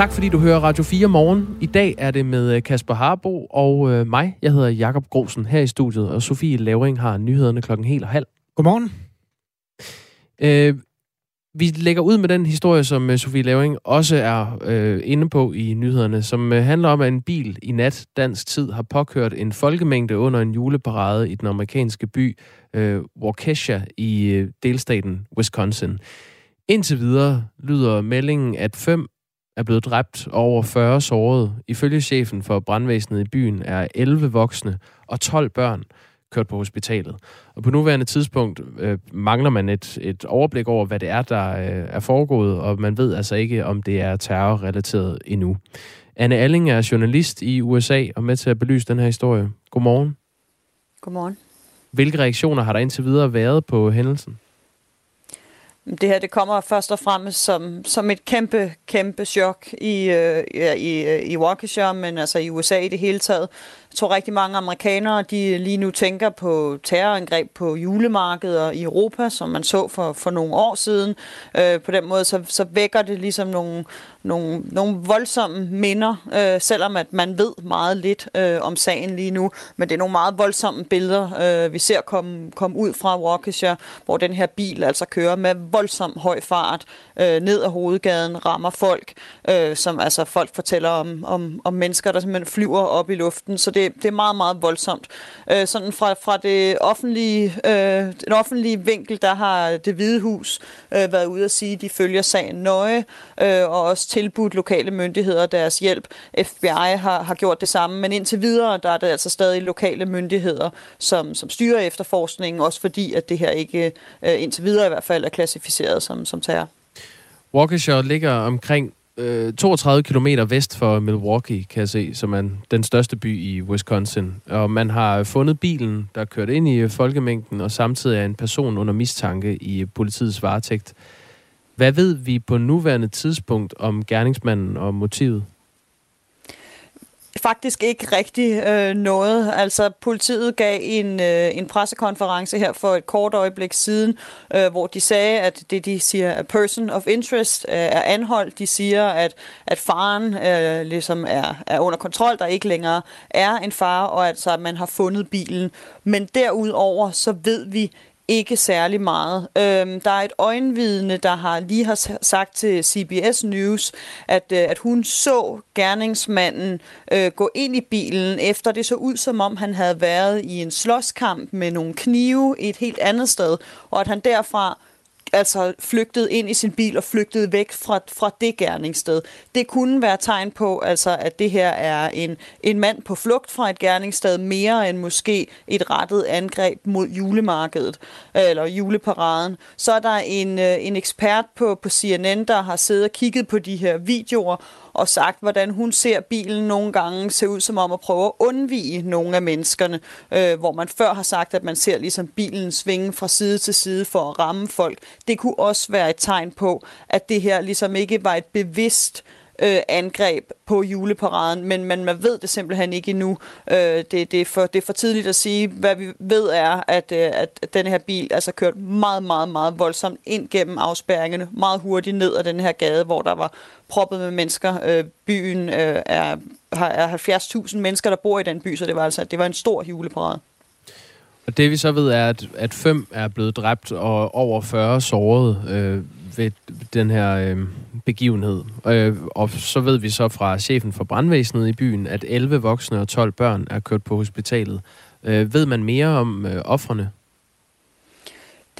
Tak fordi du hører Radio 4 morgen. I dag er det med øh, Kasper Harbo og øh, mig. Jeg hedder Jakob Grosen her i studiet, og Sofie Lavring har nyhederne klokken helt og halv. Godmorgen. Øh, vi lægger ud med den historie, som øh, Sofie Lavring også er øh, inde på i nyhederne, som øh, handler om, at en bil i nat dansk tid har påkørt en folkemængde under en juleparade i den amerikanske by øh, Waukesha i øh, delstaten Wisconsin. Indtil videre lyder meldingen, at fem er blevet dræbt og over 40 såret. Ifølge chefen for brandvæsenet i byen er 11 voksne og 12 børn kørt på hospitalet. Og på nuværende tidspunkt øh, mangler man et, et overblik over, hvad det er, der øh, er foregået, og man ved altså ikke, om det er terrorrelateret endnu. Anne Alling er journalist i USA og med til at belyse den her historie. Godmorgen. Godmorgen. Hvilke reaktioner har der indtil videre været på hændelsen? Det her det kommer først og fremmest som, som et kæmpe, kæmpe chok i, øh, i, øh, i Waukesha, men altså i USA i det hele taget. Jeg tror rigtig mange amerikanere, de lige nu tænker på terrorangreb på julemarkeder i Europa, som man så for, for nogle år siden. Øh, på den måde så, så vækker det ligesom nogle, nogle, nogle voldsomme minder, øh, selvom at man ved meget lidt øh, om sagen lige nu. Men det er nogle meget voldsomme billeder, øh, vi ser komme kom ud fra Waukesha, hvor den her bil altså kører med voldsom høj fart øh, ned ad hovedgaden, rammer folk, øh, som altså folk fortæller om, om, om mennesker, der simpelthen flyver op i luften. Så det, det er meget, meget voldsomt. Øh, sådan fra, fra det offentlige, øh, den offentlige vinkel, der har det hvide hus øh, været ude at sige, at de følger sagen nøje, øh, og også tilbudt lokale myndigheder deres hjælp. FBI har, har gjort det samme, men indtil videre, der er det altså stadig lokale myndigheder, som, som styrer efterforskningen, også fordi, at det her ikke øh, indtil videre i hvert fald er klassificeret som, som terror. Waukesha ligger omkring øh, 32 km vest for Milwaukee, kan jeg se, som er den største by i Wisconsin. Og man har fundet bilen, der kørte ind i folkemængden, og samtidig er en person under mistanke i politiets varetægt. Hvad ved vi på nuværende tidspunkt om gerningsmanden og motivet? Faktisk ikke rigtig øh, noget. Altså, politiet gav en, øh, en pressekonference her for et kort øjeblik siden, øh, hvor de sagde, at det, de siger, a person of interest øh, er anholdt. De siger, at, at faren øh, ligesom er, er under kontrol, der ikke længere er en far, og altså, at man har fundet bilen. Men derudover, så ved vi ikke særlig meget. Øhm, der er et øjenvidne, der har lige har sagt til CBS News, at, øh, at hun så gerningsmanden øh, gå ind i bilen, efter det så ud som om, han havde været i en slåskamp med nogle knive et helt andet sted, og at han derfra altså flygtede ind i sin bil og flygtede væk fra, fra det gerningssted. Det kunne være tegn på, altså, at det her er en, en mand på flugt fra et gerningssted, mere end måske et rettet angreb mod julemarkedet øh, eller juleparaden. Så er der en, øh, en ekspert på, på CNN, der har siddet og kigget på de her videoer og sagt, hvordan hun ser bilen nogle gange se ud som om at prøve at undvige nogle af menneskerne, øh, hvor man før har sagt, at man ser ligesom bilen svinge fra side til side for at ramme folk. Det kunne også være et tegn på, at det her ligesom ikke var et bevidst øh, Øh, angreb på juleparaden, men, men man ved det simpelthen ikke endnu. Øh, det, det, er for, det er for tidligt at sige. Hvad vi ved er, at, øh, at den her bil altså kørt meget, meget, meget voldsomt ind gennem afspærringerne, meget hurtigt ned ad den her gade, hvor der var proppet med mennesker. Øh, byen øh, er, er 70.000 mennesker, der bor i den by, så det var altså det var en stor juleparade. Og det vi så ved er, at, at fem er blevet dræbt og over 40 såret øh, ved den her øh, begivenhed. Øh, og så ved vi så fra chefen for brandvæsenet i byen, at 11 voksne og 12 børn er kørt på hospitalet. Øh, ved man mere om øh, offrene?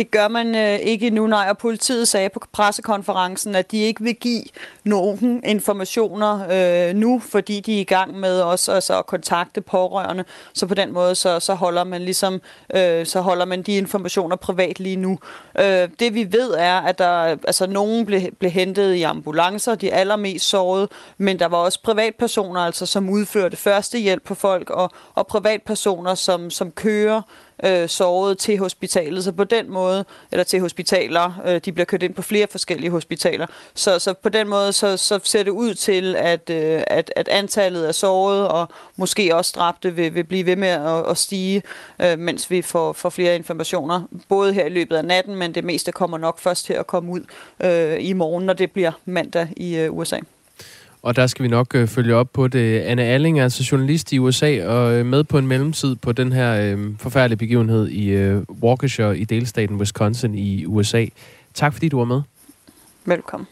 Det gør man øh, ikke nu, nej, og politiet sagde på pressekonferencen, at de ikke vil give nogen informationer øh, nu, fordi de er i gang med også altså, at kontakte pårørende. Så på den måde, så, så holder man ligesom, øh, så holder man de informationer privat lige nu. Øh, det vi ved er, at der, altså, nogen blev, blev hentet i ambulancer, de allermest sårede, men der var også privatpersoner, altså, som udførte førstehjælp på folk, og, og privatpersoner, som, som kører øh, såret til hospitalet. Så på den måde, eller til hospitaler, øh, de bliver kørt ind på flere forskellige hospitaler. Så, så på den måde, så, så ser det ud til, at, øh, at, at antallet af såret og måske også dræbte vil, vil blive ved med at, at stige, øh, mens vi får, får flere informationer. Både her i løbet af natten, men det meste kommer nok først til at komme ud øh, i morgen, når det bliver mandag i øh, USA. Og der skal vi nok øh, følge op på det. Anne Alling er altså journalist i USA og øh, med på en mellemtid på den her øh, forfærdelige begivenhed i øh, Waukesha i delstaten Wisconsin i USA. Tak fordi du var med. Velkommen.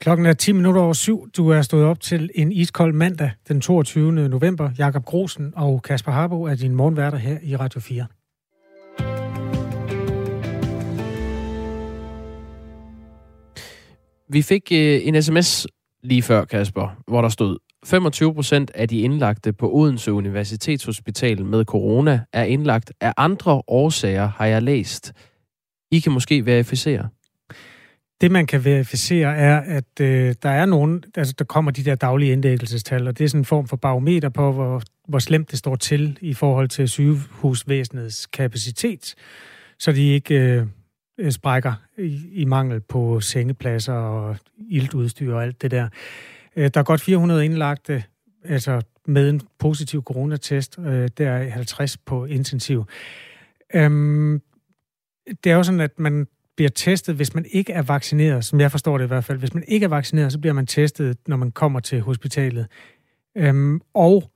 Klokken er 10 minutter over syv. Du er stået op til en iskold mandag den 22. november. Jakob Grosen og Kasper Harbo er dine morgenværter her i Radio 4. Vi fik øh, en sms lige før, Kasper, hvor der stod, 25 procent af de indlagte på Odense Universitetshospital med corona er indlagt af andre årsager, har jeg læst. I kan måske verificere. Det, man kan verificere, er, at øh, der er nogen, altså der kommer de der daglige indlæggelsestal, og det er sådan en form for barometer på, hvor, hvor slemt det står til i forhold til sygehusvæsenets kapacitet, så de ikke øh, Øh, sprækker i, i mangel på sengepladser og iltudstyr og alt det der. Øh, der er godt 400 indlagte, øh, altså med en positiv coronatest, øh, der er 50 på intensiv. Øhm, det er jo sådan, at man bliver testet, hvis man ikke er vaccineret, som jeg forstår det i hvert fald. Hvis man ikke er vaccineret, så bliver man testet, når man kommer til hospitalet. Øhm, og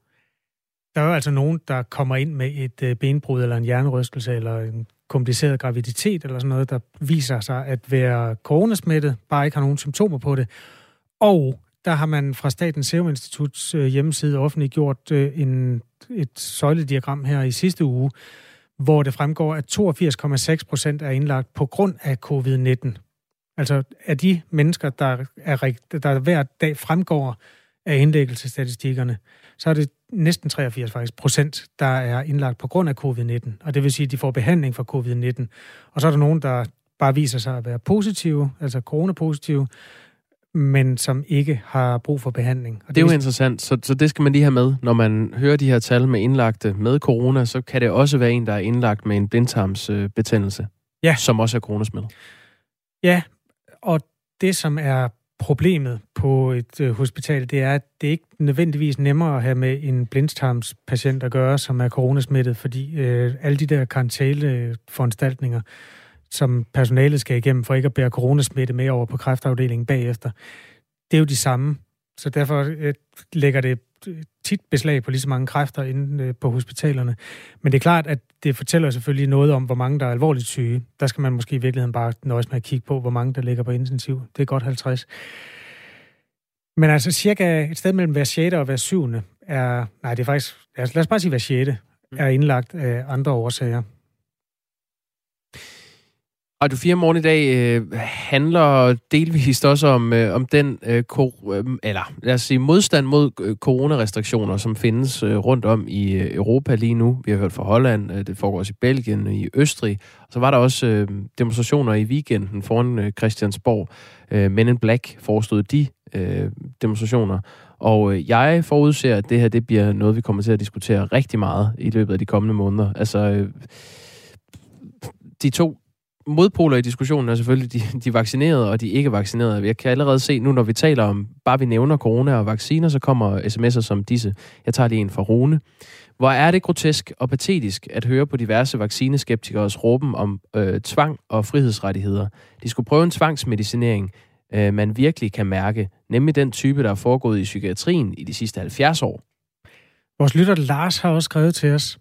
der er jo altså nogen, der kommer ind med et øh, benbrud eller en hjernerystelse eller en kompliceret graviditet eller sådan noget, der viser sig at være coronasmittet, bare ikke har nogen symptomer på det. Og der har man fra Statens Serum Instituts øh, hjemmeside offentliggjort øh, en, et søjlediagram her i sidste uge, hvor det fremgår, at 82,6 procent er indlagt på grund af covid-19. Altså af de mennesker, der, er, der hver dag fremgår af indlæggelsesstatistikkerne, så er det næsten 83 faktisk procent, der er indlagt på grund af covid-19. Og det vil sige, at de får behandling for covid-19. Og så er der nogen, der bare viser sig at være positive, altså coronapositive, men som ikke har brug for behandling. Og det er jo interessant, så, så det skal man lige have med. Når man hører de her tal med indlagte med corona, så kan det også være en, der er indlagt med en blindtarmsbetændelse, ja. som også er coronasmittet. Ja, og det, som er problemet på et øh, hospital, det er, at det ikke nødvendigvis nemmere at have med en blindtarmspatient at gøre, som er coronasmittet, fordi øh, alle de der karantæneforanstaltninger, som personalet skal igennem for ikke at bære coronasmitte med over på kræftafdelingen bagefter, det er jo de samme. Så derfor øh, lægger det tit beslag på lige så mange kræfter inde øh, på hospitalerne. Men det er klart, at det fortæller selvfølgelig noget om, hvor mange der er alvorligt syge. Der skal man måske i virkeligheden bare nøjes med at kigge på, hvor mange der ligger på intensiv. Det er godt 50. Men altså cirka et sted mellem hver 6. og hver 7. er, nej det er faktisk, lad os bare sige hver 6. er indlagt af andre årsager. Radio 4 morgen i dag øh, handler delvist også om, øh, om den øh, kor- øh, eller lad os sige, modstand mod øh, coronarestriktioner, som findes øh, rundt om i øh, Europa lige nu. Vi har hørt fra Holland, øh, det foregår også i Belgien, i Østrig. Og så var der også øh, demonstrationer i weekenden foran øh, Christiansborg. Øh, Men in Black forestod de øh, demonstrationer. Og øh, jeg forudser, at det her det bliver noget, vi kommer til at diskutere rigtig meget i løbet af de kommende måneder. Altså, øh, de to modpoler i diskussionen er selvfølgelig de, de vaccinerede og de ikke vaccinerede. Jeg kan allerede se nu, når vi taler om, bare vi nævner corona og vacciner, så kommer sms'er som disse. Jeg tager lige en fra Rune. Hvor er det grotesk og patetisk at høre på diverse vaccineskeptikers råben om øh, tvang og frihedsrettigheder. De skulle prøve en tvangsmedicinering, øh, man virkelig kan mærke, nemlig den type, der er foregået i psykiatrien i de sidste 70 år. Vores lytter Lars har også skrevet til os.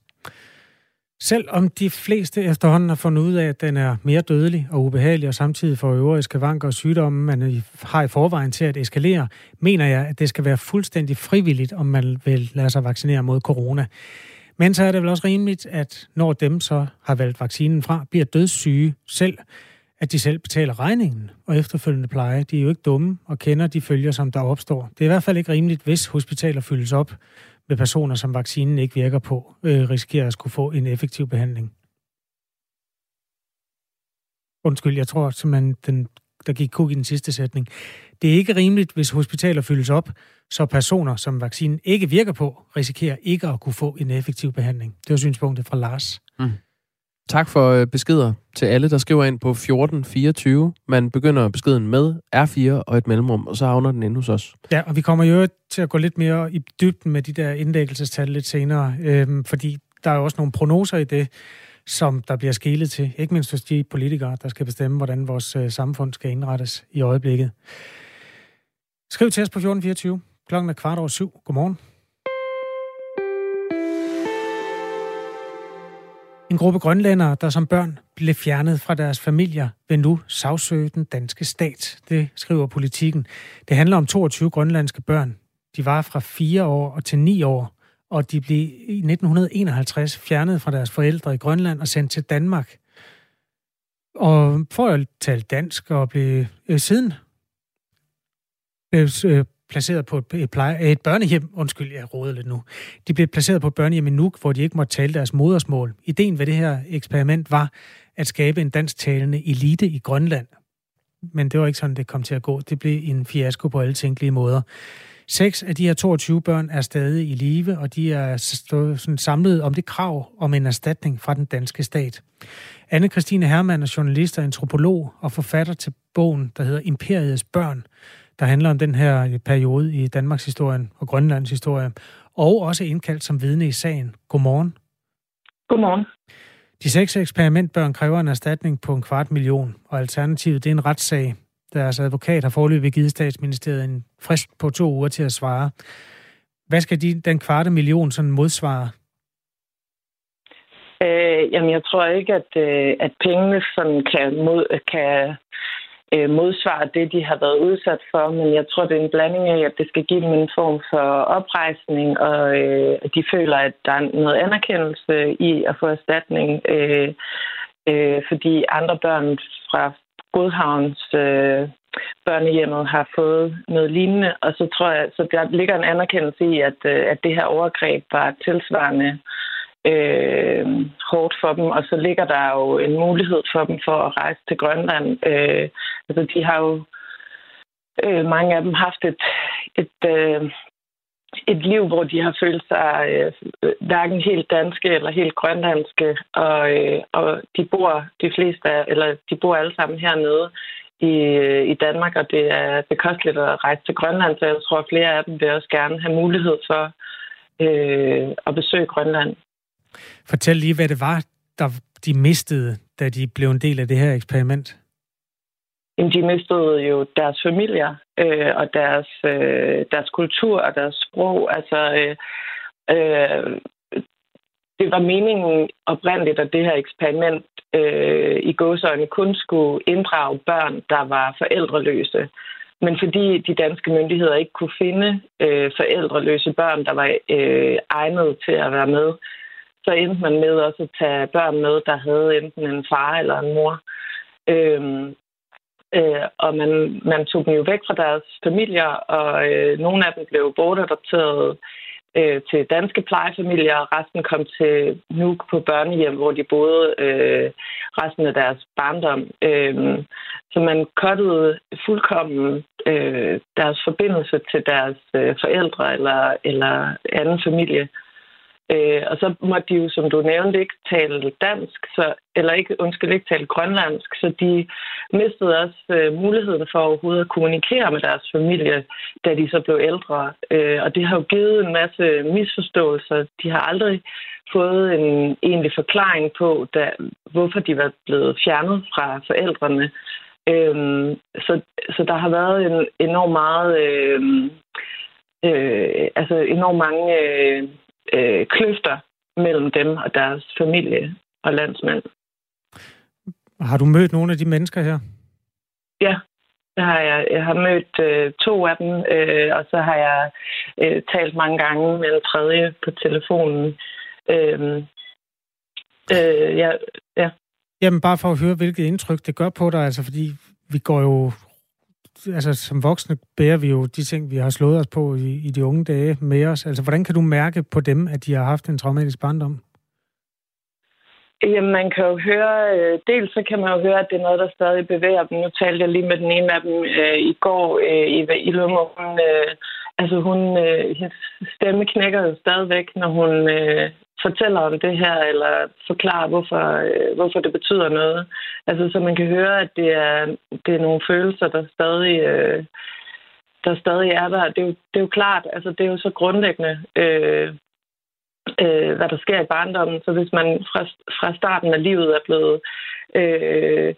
Selvom de fleste efterhånden har fundet ud af, at den er mere dødelig og ubehagelig, og samtidig får øvrige skavanker og sygdomme, man har i forvejen til at eskalere, mener jeg, at det skal være fuldstændig frivilligt, om man vil lade sig vaccinere mod corona. Men så er det vel også rimeligt, at når dem så har valgt vaccinen fra, bliver dødssyge selv, at de selv betaler regningen og efterfølgende pleje. De er jo ikke dumme og kender de følger, som der opstår. Det er i hvert fald ikke rimeligt, hvis hospitaler fyldes op med personer, som vaccinen ikke virker på, øh, risikerer at skulle få en effektiv behandling. Undskyld, jeg tror simpelthen, den, der gik kug i den sidste sætning. Det er ikke rimeligt, hvis hospitaler fyldes op, så personer, som vaccinen ikke virker på, risikerer ikke at kunne få en effektiv behandling. Det var synspunktet fra Lars. Mm. Tak for øh, beskeder til alle, der skriver ind på 1424. Man begynder beskeden med R4 og et mellemrum, og så havner den inde hos os. Ja, og vi kommer jo til at gå lidt mere i dybden med de der indlæggelsestal lidt senere, øhm, fordi der er jo også nogle prognoser i det, som der bliver skælet til, ikke mindst hos de politikere, der skal bestemme, hvordan vores øh, samfund skal indrettes i øjeblikket. Skriv til os på 1424. Klokken er kvart over syv. Godmorgen. En gruppe grønlændere, der som børn blev fjernet fra deres familier, vil nu sagsøge den danske stat. Det skriver politikken. Det handler om 22 grønlandske børn. De var fra 4 år og til 9 år, og de blev i 1951 fjernet fra deres forældre i Grønland og sendt til Danmark. Og for at tale dansk og blive øh, siden blev øh, øh placeret på et, et, pleje, et børnehjem. Undskyld, jeg råder lidt nu. De blev placeret på et børnehjem i Nuuk, hvor de ikke måtte tale deres modersmål. Ideen ved det her eksperiment var at skabe en dansktalende elite i Grønland. Men det var ikke sådan, det kom til at gå. Det blev en fiasko på alle tænkelige måder. Seks af de her 22 børn er stadig i live, og de er sådan samlet om det krav om en erstatning fra den danske stat. anne Christine Hermann er journalist og antropolog og forfatter til bogen, der hedder Imperiets børn, der handler om den her periode i Danmarks historie og Grønlands historie, og også indkaldt som vidne i sagen. Godmorgen. Godmorgen. De seks eksperimentbørn kræver en erstatning på en kvart million, og alternativet det er en retssag. Deres advokat har forløbig givet statsministeriet en frist på to uger til at svare. Hvad skal de, den kvarte million sådan modsvare? Øh, jamen, jeg tror ikke, at, øh, at pengene sådan kan, mod, kan øh, modsvare det, de har været udsat for, men jeg tror, det er en blanding af, at det skal give dem en form for oprejsning, og øh, at de føler, at der er noget anerkendelse i at få erstatning, øh, øh, fordi andre børn fra Godhavns øh, børnehjemmet har fået noget lignende, og så tror jeg, så der ligger en anerkendelse i, at, øh, at det her overgreb var tilsvarende øh, hårdt for dem, og så ligger der jo en mulighed for dem for at rejse til Grønland. Øh, altså, de har jo øh, mange af dem haft et, et, øh, et liv, hvor de har følt sig øh, hverken helt danske eller helt grønlandske, og, øh, og de bor de fleste, eller de bor alle sammen hernede i, øh, i Danmark, og det er bekosteligt at rejse til Grønland, så jeg tror, at flere af dem vil også gerne have mulighed for øh, at besøge Grønland. Fortæl lige, hvad det var, der de mistede, da de blev en del af det her eksperiment. Jamen, de mistede jo deres familier øh, og deres, øh, deres kultur og deres sprog. Altså, øh, øh, det var meningen oprindeligt, at det her eksperiment øh, i gåsøjne kun skulle inddrage børn, der var forældreløse. Men fordi de danske myndigheder ikke kunne finde øh, forældreløse børn, der var øh, egnet til at være med, så endte man med også at tage børn med, der havde enten en far eller en mor. Øhm, øh, og man, man tog dem jo væk fra deres familier, og øh, nogle af dem blev bortadopteret øh, til danske plejefamilier, og resten kom til Nuuk på børnehjem, hvor de boede øh, resten af deres barndom. Øh, så man kottede fuldkommen øh, deres forbindelse til deres øh, forældre eller, eller anden familie. Øh, og så måtte de jo, som du nævnte, ikke tale dansk, så, eller ikke, undskyld, ikke tale grønlandsk, så de mistede også øh, muligheden for overhovedet at kommunikere med deres familie, da de så blev ældre. Øh, og det har jo givet en masse misforståelser. De har aldrig fået en egentlig forklaring på, da, hvorfor de var blevet fjernet fra forældrene. Øh, så, så der har været en enorm meget... Øh, øh, altså enormt mange... Øh, øh, kløfter mellem dem og deres familie og landsmænd. Har du mødt nogle af de mennesker her? Ja, det har jeg. Jeg har mødt øh, to af dem, øh, og så har jeg øh, talt mange gange med en tredje på telefonen. Øh, øh, ja, ja. Jamen bare for at høre, hvilket indtryk det gør på dig, altså fordi vi går jo altså som voksne bærer vi jo de ting, vi har slået os på i, i de unge dage med os. Altså, hvordan kan du mærke på dem, at de har haft en traumatisk barndom? Jamen, man kan jo høre, øh, dels så kan man jo høre, at det er noget, der stadig bevæger dem. Nu talte jeg lige med den ene af dem øh, i går, øh, i, og Hun, øh, altså, hun, øh, hendes stemme knækker jo stadigvæk, når hun øh, fortæller om det her, eller forklarer, hvorfor, øh, hvorfor det betyder noget. Altså, så man kan høre, at det er, det er nogle følelser, der stadig, øh, der stadig er der. Det er, jo, det er jo klart, altså, det er jo så grundlæggende, øh, øh, hvad der sker i barndommen. Så hvis man fra, fra starten af livet er blevet... Øh,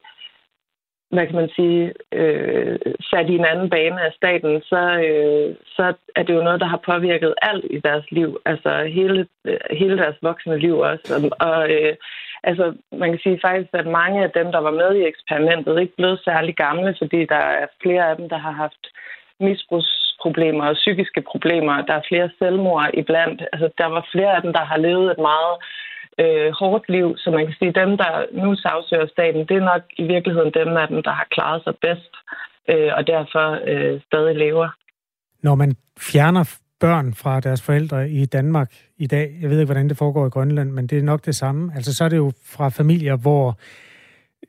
hvad kan man sige, øh, sat i en anden bane af staten, så, øh, så er det jo noget, der har påvirket alt i deres liv. Altså hele, øh, hele deres voksne liv også. Og, og øh, altså, man kan sige faktisk, at mange af dem, der var med i eksperimentet, ikke blevet særlig gamle, fordi der er flere af dem, der har haft misbrugsproblemer og psykiske problemer. Der er flere selvmord iblandt. Altså, der var flere af dem, der har levet et meget øh, hårdt liv. Så man kan sige, at dem, der nu sagsøger staten, det er nok i virkeligheden dem af dem, der har klaret sig bedst øh, og derfor øh, stadig lever. Når man fjerner børn fra deres forældre i Danmark i dag, jeg ved ikke, hvordan det foregår i Grønland, men det er nok det samme. Altså så er det jo fra familier, hvor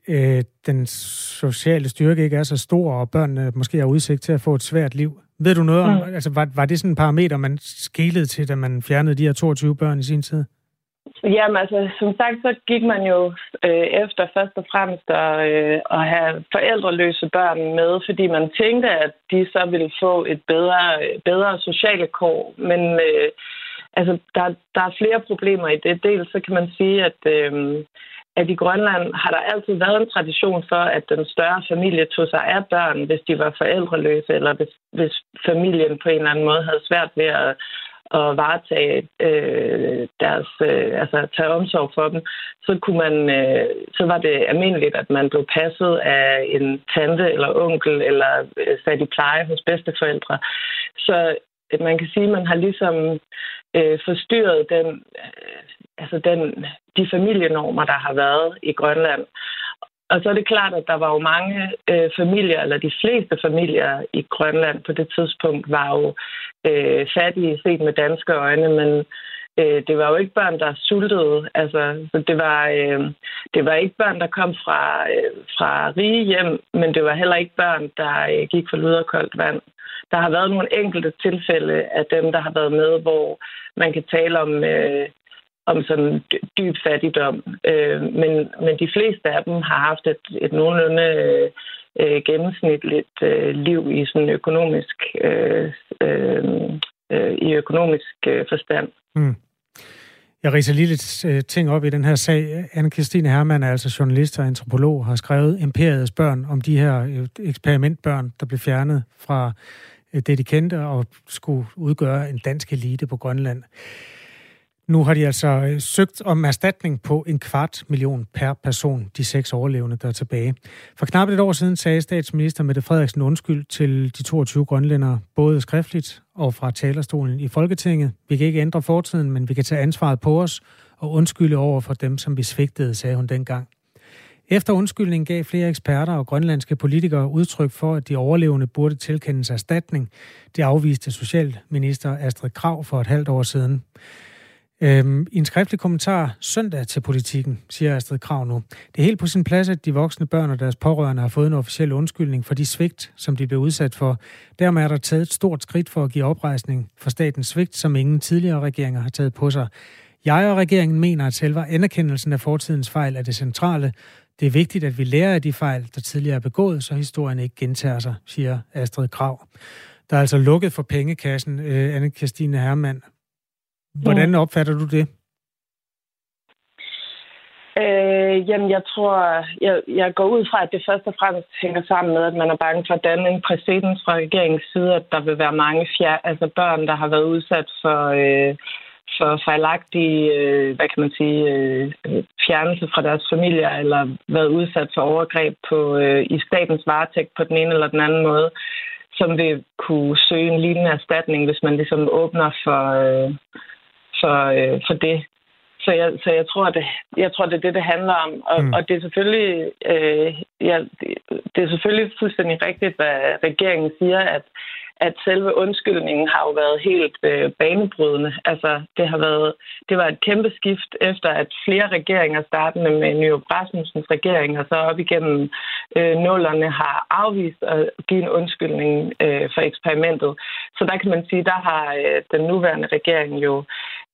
øh, den sociale styrke ikke er så stor, og børnene måske har udsigt til at få et svært liv. Ved du noget om, mm. altså var, var det sådan en parameter, man skilede til, da man fjernede de her 22 børn i sin tid? Jamen altså, som sagt, så gik man jo øh, efter først og fremmest at, øh, at have forældreløse børn med, fordi man tænkte, at de så ville få et bedre, bedre sociale kår. Men øh, altså, der, der er flere problemer i det. Dels så kan man sige, at, øh, at i Grønland har der altid været en tradition for, at den større familie tog sig af børn, hvis de var forældreløse, eller hvis, hvis familien på en eller anden måde havde svært ved at at varetage øh, deres, øh, altså tage omsorg for dem, så kunne man, øh, så var det almindeligt, at man blev passet af en tante eller onkel eller øh, sat i pleje hos bedsteforældre. Så øh, man kan sige, at man har ligesom øh, forstyrret den, øh, altså den, de familienormer, der har været i Grønland. Og så er det klart, at der var jo mange øh, familier, eller de fleste familier i Grønland på det tidspunkt, var jo øh, fattige set med danske øjne, men øh, det var jo ikke børn, der sultede. Altså, så det var, øh, det var ikke børn, der kom fra, øh, fra rige hjem, men det var heller ikke børn, der øh, gik for lud og koldt vand. Der har været nogle enkelte tilfælde af dem, der har været med, hvor man kan tale om øh, om sådan dyb fattigdom. Øh, men, men de fleste af dem har haft et, et nogenlunde øh, gennemsnitligt øh, liv i sådan økonomisk øh, øh, øh, i økonomisk øh, forstand. Mm. Jeg riser lige lidt øh, ting op i den her sag. Anne-Christine Hermann er altså journalist og antropolog, har skrevet Imperiets børn om de her øh, eksperimentbørn, der blev fjernet fra øh, det, de kendte, og skulle udgøre en dansk elite på Grønland. Nu har de altså øh, søgt om erstatning på en kvart million per person, de seks overlevende, der er tilbage. For knap et år siden sagde statsminister Mette Frederiksen undskyld til de 22 grønlændere, både skriftligt og fra talerstolen i Folketinget. Vi kan ikke ændre fortiden, men vi kan tage ansvaret på os og undskylde over for dem, som vi svigtede, sagde hun dengang. Efter undskyldningen gav flere eksperter og grønlandske politikere udtryk for, at de overlevende burde tilkendes erstatning. Det afviste Socialminister Astrid Krav for et halvt år siden. Øhm, I en skriftlig kommentar søndag til politikken, siger Astrid Krav nu, det er helt på sin plads, at de voksne børn og deres pårørende har fået en officiel undskyldning for de svigt, som de blev udsat for. Dermed er der taget et stort skridt for at give oprejsning for statens svigt, som ingen tidligere regeringer har taget på sig. Jeg og regeringen mener, at selve anerkendelsen af fortidens fejl er det centrale. Det er vigtigt, at vi lærer af de fejl, der tidligere er begået, så historien ikke gentager sig, siger Astrid Krav. Der er altså lukket for pengekassen, øh, Anne-Christine Hermann. Hvordan opfatter du det? Øh, jamen, jeg tror, jeg, jeg går ud fra, at det først og fremmest hænger sammen med, at man er bange for at danne en præcedens fra regeringens side, at der vil være mange fjer, altså børn, der har været udsat for, øh, for fejlagtige, øh, hvad kan man sige, øh, fjernelse fra deres familier, eller været udsat for overgreb på, øh, i statens varetægt på den ene eller den anden måde, som vil kunne søge en lignende erstatning, hvis man ligesom åbner for, øh, for, øh, for det. Så jeg, så jeg tror, det, jeg tror, det er det, det handler om. Og, mm. og det er selvfølgelig, øh, ja, det, det er selvfølgelig fuldstændig rigtigt, hvad regeringen siger, at at selve undskyldningen har jo været helt øh, banebrydende. Altså, det har været, det var et kæmpe skift efter, at flere regeringer, startende med Nyrup Rasmussens regering, og så op igennem øh, nullerne, har afvist at give en undskyldning øh, for eksperimentet. Så der kan man sige, der har øh, den nuværende regering jo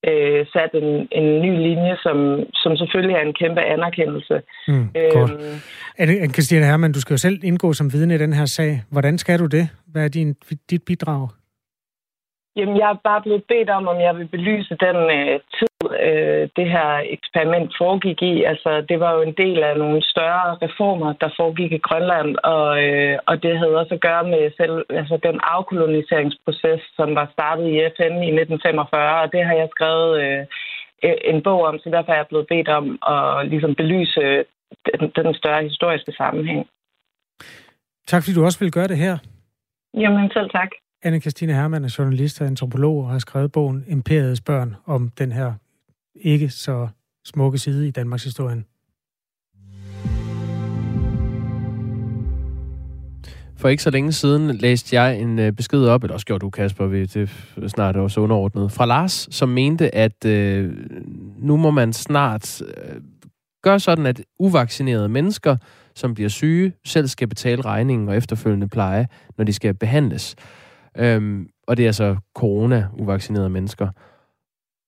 øh, sat en, en ny linje, som, som selvfølgelig er en kæmpe anerkendelse. Mm, øhm, Christiane Hermann, du skal jo selv indgå som vidne i den her sag. Hvordan skal du det? Hvad er din, dit bidrag? Jamen, jeg er bare blevet bedt om, om jeg vil belyse den øh, tid, øh, det her eksperiment foregik i. Altså, det var jo en del af nogle større reformer, der foregik i Grønland, og, øh, og det havde også at gøre med selv, altså, den afkoloniseringsproces, som var startet i FN i 1945, og det har jeg skrevet øh, en bog om, så derfor er jeg blevet bedt om at ligesom belyse den, den større historiske sammenhæng. Tak fordi du også vil gøre det her. Jamen, selv tak anne Christine Hermann er journalist og antropolog og har skrevet bogen Imperiets børn om den her ikke så smukke side i Danmarks historie. For ikke så længe siden læste jeg en øh, besked op, eller også gjorde du, Kasper, vi, det snart også underordnet, fra Lars, som mente, at øh, nu må man snart øh, gøre sådan, at uvaccinerede mennesker, som bliver syge, selv skal betale regningen og efterfølgende pleje, når de skal behandles. Øhm, og det er altså corona-uvaccinerede mennesker.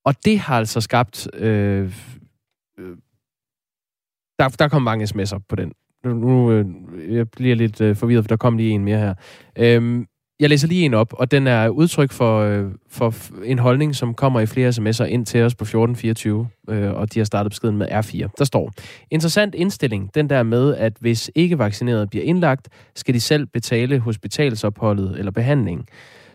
Og det har altså skabt... Øh, øh, der, der kom mange sms'er på den. Nu, nu øh, jeg bliver lidt øh, forvirret, for der kom lige en mere her. Øhm, jeg læser lige en op, og den er udtryk for, øh, for en holdning, som kommer i flere sms'er ind til os på 1424, øh, og de har startet beskeden med R4. Der står, interessant indstilling, den der med, at hvis ikke vaccineret bliver indlagt, skal de selv betale hospitalsopholdet eller behandling.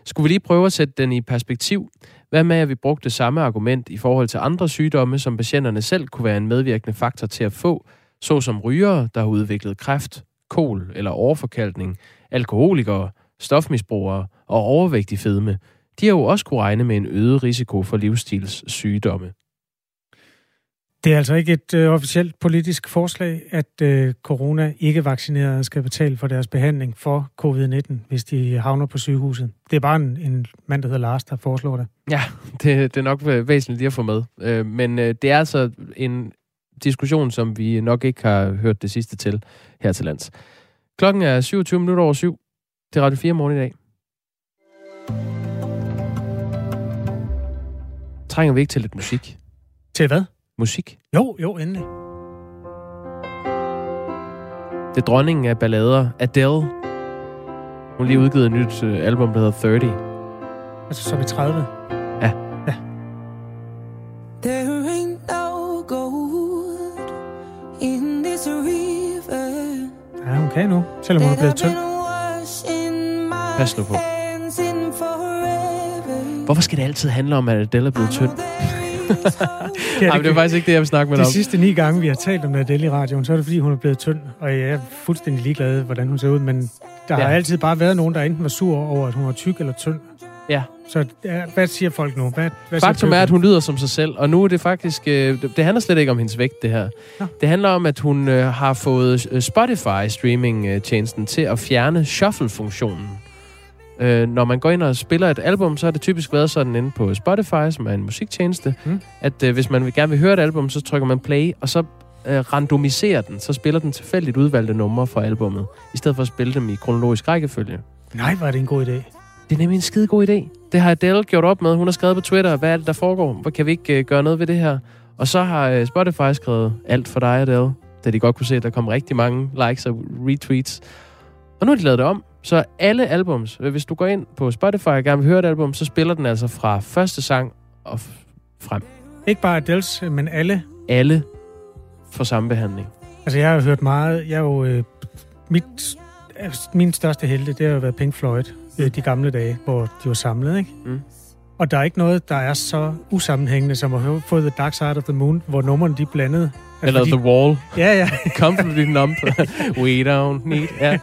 Skulle vi lige prøve at sætte den i perspektiv? Hvad med, at vi brugte det samme argument i forhold til andre sygdomme, som patienterne selv kunne være en medvirkende faktor til at få, såsom rygere, der har udviklet kræft, kol eller overforkalkning, alkoholikere, stofmisbrugere og overvægtig fedme, de har jo også kunne regne med en øget risiko for livsstilssygdomme. Det er altså ikke et øh, officielt politisk forslag, at øh, corona ikke vaccinerede skal betale for deres behandling for covid-19, hvis de havner på sygehuset. Det er bare en, en mand, der hedder Lars, der foreslår det. Ja, det, det er nok væsentligt lige at få med. Øh, men øh, det er altså en diskussion, som vi nok ikke har hørt det sidste til her til lands. Klokken er 27 minutter over syv. Det er Radio 4 morgen i dag. Trænger vi ikke til lidt musik? Til hvad? Musik. Jo, jo, endelig. Det er dronningen af ballader, Adele. Hun har lige udgivet et nyt øh, album, der hedder 30. Altså som i 30? Ja. Ja. There ain't no gold in this river. Ja, hun kan nu, selvom hun er blevet tynd. Pas nu på. Hvorfor skal det altid handle om, at Adele er blevet tynd? Ja, Nej, men det er faktisk ikke det, jeg vil snakke med dig De om. sidste ni gange, vi har talt om Adele i radioen, så er det fordi, hun er blevet tynd. Og jeg er fuldstændig ligeglad, hvordan hun ser ud. Men der Ja. har altid bare været nogen, der enten var sur over, at hun var tyk eller tynd. Ja. Så ja, hvad siger folk nu? Hvad, hvad Faktum er, at hun lyder som sig selv, og nu er det faktisk... Øh, det, det handler slet ikke om hendes vægt, det her. Nå. Det handler om, at hun øh, har fået øh, Spotify-streaming-tjenesten til at fjerne shuffle-funktionen. Øh, når man går ind og spiller et album, så har det typisk været sådan inde på Spotify, som er en musiktjeneste, Mm. at øh, hvis man vil gerne vil høre et album, så trykker man play, og så øh, randomiserer den, så spiller den tilfældigt udvalgte numre fra albummet, i stedet for at spille dem i kronologisk rækkefølge. Nej, var det en god idé. Det er nemlig en skide god idé. Det har Adele gjort op med. Hun har skrevet på Twitter, hvad er det, der foregår? Hvor kan vi ikke øh, gøre noget ved det her? Og så har øh, Spotify skrevet alt for dig, Adele. Da de godt kunne se, at der kom rigtig mange likes og retweets. Og nu har de lavet det om. Så alle albums, øh, hvis du går ind på Spotify og gerne vil høre et album, så spiller den altså fra første sang og frem. Ikke bare Adels, men alle. Alle får samme behandling. Altså, jeg har hørt meget... Jeg er jo... Øh, mit, altså, min største helte, det har jo været Pink Floyd. Øh, de gamle dage, hvor de var samlet, ikke? Mm. Og der er ikke noget, der er så usammenhængende, som at få The Dark Side of the Moon, hvor numrene de blandet. Eller fordi- The Wall. Ja, ja. Completely numb. We don't need... Ja.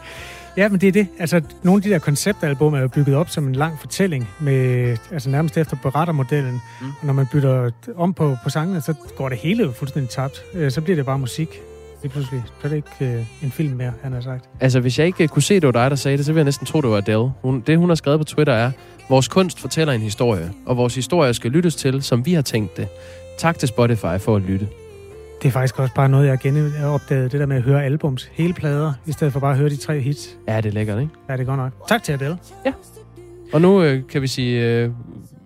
Ja, men det er det. Altså, nogle af de der konceptalbum er jo bygget op som en lang fortælling, med, altså nærmest efter berettermodellen. Mm. Og når man bytter om på, på sangene, så går det hele jo fuldstændig tabt. Øh, Så bliver det bare musik. Lige pludselig. Så er det ikke øh, en film mere, han har sagt. Altså, hvis jeg ikke øh, kunne se, det var dig, der sagde det, så ville jeg næsten tro, det var Adele. Hun, det, hun har skrevet på Twitter er, vores kunst fortæller en historie, og vores historie skal lyttes til, som vi har tænkt det. Tak til Spotify for at lytte. Det er faktisk også bare noget, jeg har genopdaget, det der med at høre albums, hele plader, i stedet for bare at høre de tre hits. Ja, det er lækkert, ikke? Ja, det er godt nok. Tak til Adele. Og nu øh, kan vi sige øh,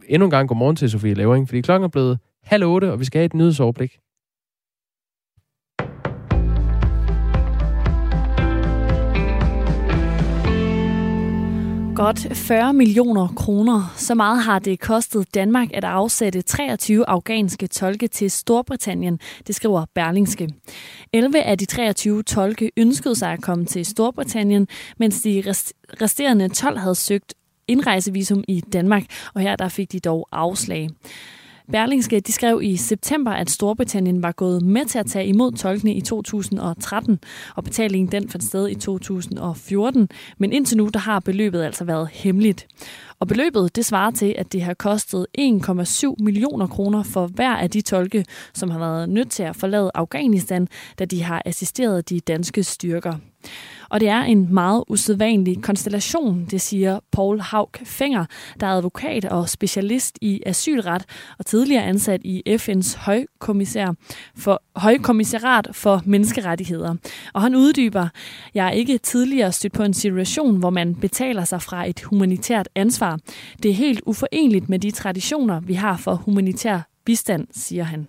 endnu en gang godmorgen til Sofie Lavering, fordi klokken er blevet halv otte, og vi skal have et nyhedsoverblik. Godt 40 millioner kroner. Så meget har det kostet Danmark at afsætte 23 afghanske tolke til Storbritannien, det skriver Berlingske. 11 af de 23 tolke ønskede sig at komme til Storbritannien, mens de resterende 12 havde søgt indrejsevisum i Danmark, og her der fik de dog afslag. Berlingske de skrev i september, at Storbritannien var gået med til at tage imod tolkene i 2013, og betalingen den fandt sted i 2014, men indtil nu der har beløbet altså været hemmeligt. Og beløbet det svarer til, at det har kostet 1,7 millioner kroner for hver af de tolke, som har været nødt til at forlade Afghanistan, da de har assisteret de danske styrker. Og det er en meget usædvanlig konstellation, det siger Paul Haug Fenger, der er advokat og specialist i asylret og tidligere ansat i FN's højkommissær for, højkommissariat for menneskerettigheder. Og han uddyber, jeg er ikke tidligere stødt på en situation, hvor man betaler sig fra et humanitært ansvar. Det er helt uforenligt med de traditioner, vi har for humanitær bistand, siger han.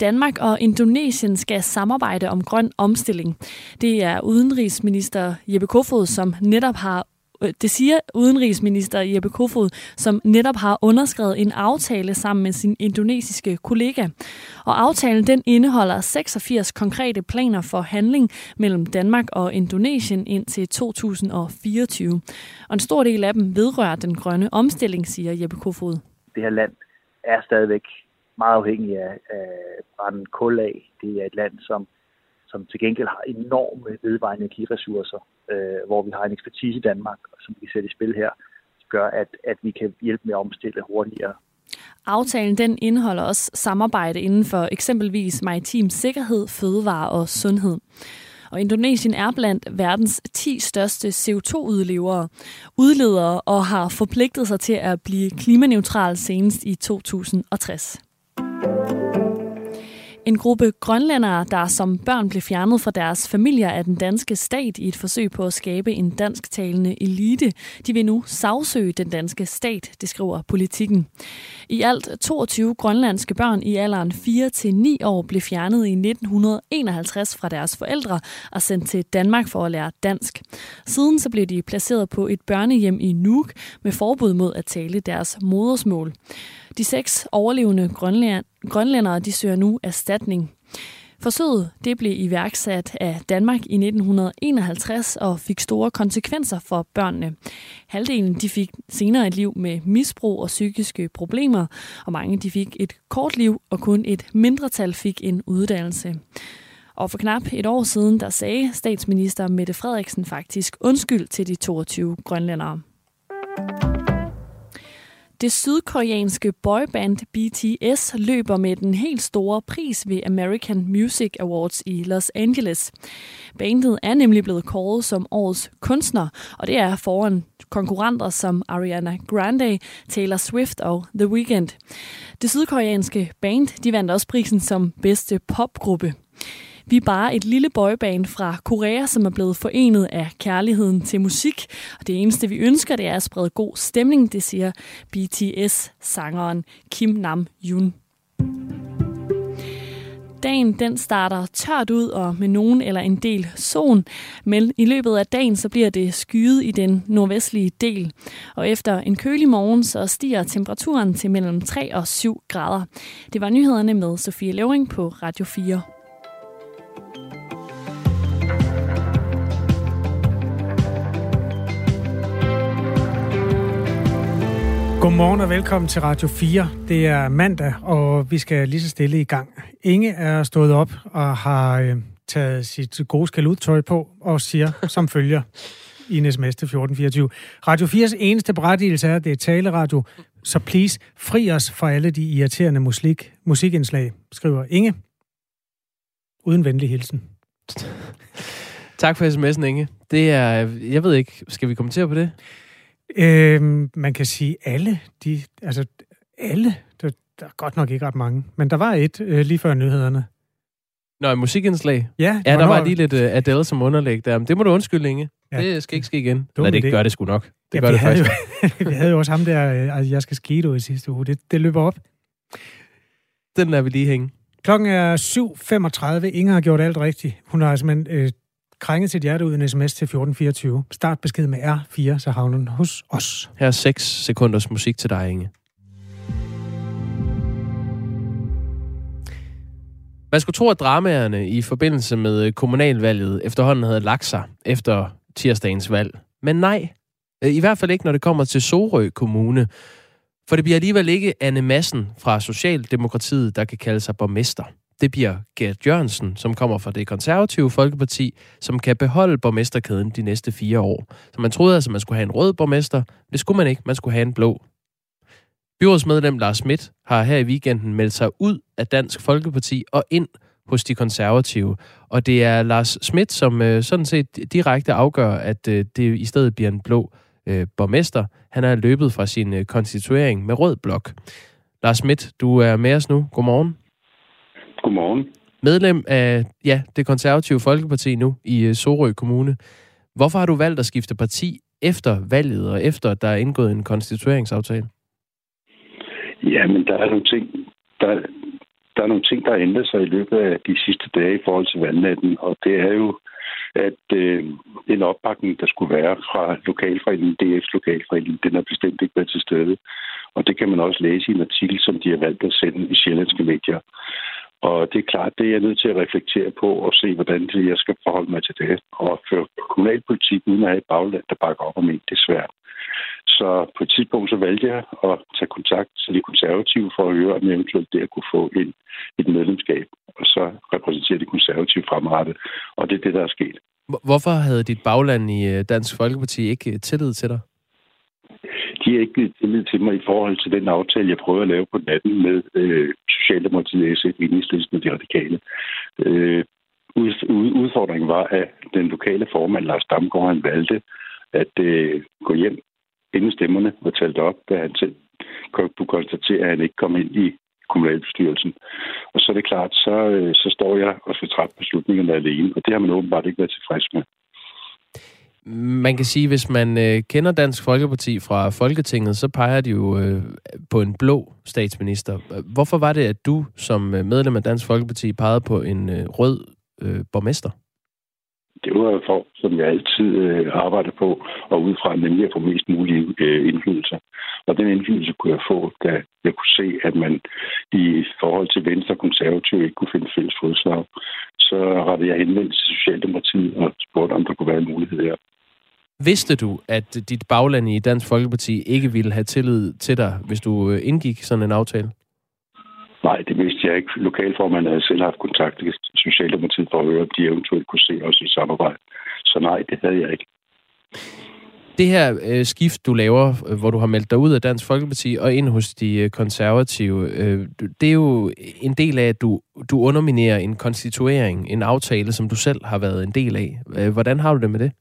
Danmark og Indonesien skal samarbejde om grøn omstilling. Det er udenrigsminister Jeppe Kofod, som netop har øh, det siger udenrigsminister Jeppe Kofod, som netop har underskrevet en aftale sammen med sin indonesiske kollega. Og aftalen den indeholder 86 konkrete planer for handling mellem Danmark og Indonesien indtil 2024. Og en stor del af dem vedrører den grønne omstilling, siger Jeppe Kofod. Det her land er stadigvæk meget afhængige af, af brænde kul af. Det er et land, som, som til gengæld har enorme vedvarende energiressourcer, øh, hvor vi har en ekspertise i Danmark, som vi kan sætte i spil her, gør, at, at vi kan hjælpe med at omstille hurtigere. Aftalen den indeholder også samarbejde inden for eksempelvis maritim sikkerhed, fødevare og sundhed. Og Indonesien er blandt verdens 10 største CO2-udledere udledere og har forpligtet sig til at blive klimaneutral senest i 2060. En gruppe grønlændere, der som børn blev fjernet fra deres familier af den danske stat i et forsøg på at skabe en dansktalende elite, de vil nu sagsøge den danske stat, det skriver politikken. I alt 22 grønlandske børn i alderen 4-9 år blev fjernet i 1951 fra deres forældre og sendt til Danmark for at lære dansk. Siden så blev de placeret på et børnehjem i Nuuk med forbud mod at tale deres modersmål. De seks overlevende grønlændere de søger nu erstatning. Forsøget det blev iværksat af Danmark i 1951 og fik store konsekvenser for børnene. Halvdelen de fik senere et liv med misbrug og psykiske problemer, og mange de fik et kort liv, og kun et mindretal fik en uddannelse. Og for knap et år siden, der sagde statsminister Mette Frederiksen faktisk undskyld til de 22 grønlændere. Det sydkoreanske boyband BTS løber med den helt store pris ved American Music Awards i Los Angeles. Bandet er nemlig blevet kåret som årets kunstner, og det er foran konkurrenter som Ariana Grande, Taylor Swift og The Weeknd. Det sydkoreanske band de vandt også prisen som bedste popgruppe. Vi er bare et lille boyband fra Korea, som er blevet forenet af kærligheden til musik. Og det eneste, vi ønsker, det er at sprede god stemning, det siger BTS-sangeren Kim Nam Yoon. Dagen den starter tørt ud og med nogen eller en del sol, men i løbet af dagen så bliver det skyet i den nordvestlige del. Og efter en kølig morgen så stiger temperaturen til mellem 3 og 7 grader. Det var nyhederne med Sofie Levering på Radio 4. Godmorgen og velkommen til Radio 4. Det er mandag, og vi skal lige så stille i gang. Inge er stået op og har øh, taget sit gode skaluttøj på og siger som følger i en sms til 1424. Radio 4's eneste berettigelse er, at det er taleradio, så please fri os for alle de irriterende musik, musikindslag, skriver Inge. Uden venlig hilsen. Tak for sms'en, Inge. Det er, jeg ved ikke, skal vi kommentere på det? Øhm, man kan sige alle, de, altså alle, der, der er godt nok ikke ret mange, men der var et øh, lige før nyhederne. Nå, musikindslag? Ja, ja der var lige lidt uh, Adele som underlæg der. Men det må du undskylde, Inge. Ja. Det skal ikke ske igen. Dum Nej, det det gør det sgu nok. Det ja, gør det havde faktisk. Jo, vi havde jo også ham der, øh, jeg skal ske i sidste uge. Det, det løber op. Den lader vi lige hænge. Klokken er 7.35. Inger har gjort alt rigtigt. Hun har simpelthen øh, krænge sit hjerte ud en sms til 1424. Start besked med R4, så havner den hos os. Her er 6 sekunders musik til dig, Inge. Man skulle tro, at dramaerne i forbindelse med kommunalvalget efterhånden havde lagt sig efter tirsdagens valg. Men nej, øh, i hvert fald ikke, når det kommer til Sorø Kommune. For det bliver alligevel ikke Anne Madsen fra Socialdemokratiet, der kan kalde sig borgmester. Det bliver Gert Jørgensen, som kommer fra det konservative Folkeparti, som kan beholde borgmesterkæden de næste fire år. Så man troede altså, man skulle have en rød borgmester. Det skulle man ikke. Man skulle have en blå. Byrådsmedlem Lars Schmidt har her i weekenden meldt sig ud af Dansk Folkeparti og ind hos de konservative. Og det er Lars Schmidt, som øh, sådan set direkte afgør, at øh, det i stedet bliver en blå øh, borgmester. Han er løbet fra sin øh, konstituering med rød blok. Lars Schmidt, du er med os nu. Godmorgen. Godmorgen. Medlem af ja, det konservative Folkeparti nu i øh, Sorø Kommune. Hvorfor har du valgt at skifte parti efter valget og efter, at der er indgået en konstitueringsaftale? Ja, men der er nogle ting, der, der er nogle ting, der har ændret sig i løbet af de sidste dage i forhold til valgnatten, og det er jo, at øh, den opbakning, der skulle være fra lokalforeningen, DF's lokalforening, den er bestemt ikke været til stede. Og det kan man også læse i en artikel, som de har valgt at sende i sjællandske medier. Og det er klart, det er jeg nødt til at reflektere på og se, hvordan det, jeg skal forholde mig til det. Og føre kommunalpolitik uden at have et bagland, der bakker op om en, det er svært. Så på et tidspunkt så valgte jeg at tage kontakt til de konservative for at høre, om jeg eventuelt der kunne få en, et medlemskab, og så repræsentere de konservative fremrettet. Og det er det, der er sket. Hvorfor havde dit bagland i øh, Dansk Folkeparti ikke øh, tillid til dig? De har ikke givet tillid til mig i forhold til den aftale, jeg prøvede at lave på natten med øh, Socialdemokratiet, SF, Enhedslisten og de radikale. Øh, udfordringen var, at den lokale formand, Lars Damgaard, han valgte at øh, gå hjem inden stemmerne var talt op, da han selv kunne konstatere, at han ikke kom ind i kommunalbestyrelsen. Og så er det klart, så, øh, så står jeg og skal træffe beslutningerne alene, og det har man åbenbart ikke været tilfreds med. Man kan sige, hvis man øh, kender Dansk Folkeparti fra Folketinget, så peger de jo øh, på en blå statsminister. Hvorfor var det, at du som øh, medlem af Dansk Folkeparti pegede på en øh, rød øh, borgmester? det var for, som jeg altid øh, arbejder på, og ud fra nemlig at få mest mulig øh, indflydelse. Og den indflydelse kunne jeg få, da jeg kunne se, at man i forhold til Venstre og Konservative ikke kunne finde fælles fodslag. Så rettede jeg henvendelse til Socialdemokratiet og spurgte, om der kunne være en mulighed her. Vidste du, at dit bagland i Dansk Folkeparti ikke ville have tillid til dig, hvis du øh, indgik sådan en aftale? Nej, det vidste jeg ikke. Lokalformanden havde selv haft kontakt til Socialdemokratiet for at høre, om de eventuelt kunne se os i samarbejde. Så nej, det havde jeg ikke. Det her øh, skift, du laver, øh, hvor du har meldt dig ud af Dansk Folkeparti og ind hos de øh, konservative, øh, det er jo en del af, at du, du underminerer en konstituering, en aftale, som du selv har været en del af. Øh, hvordan har du det med det?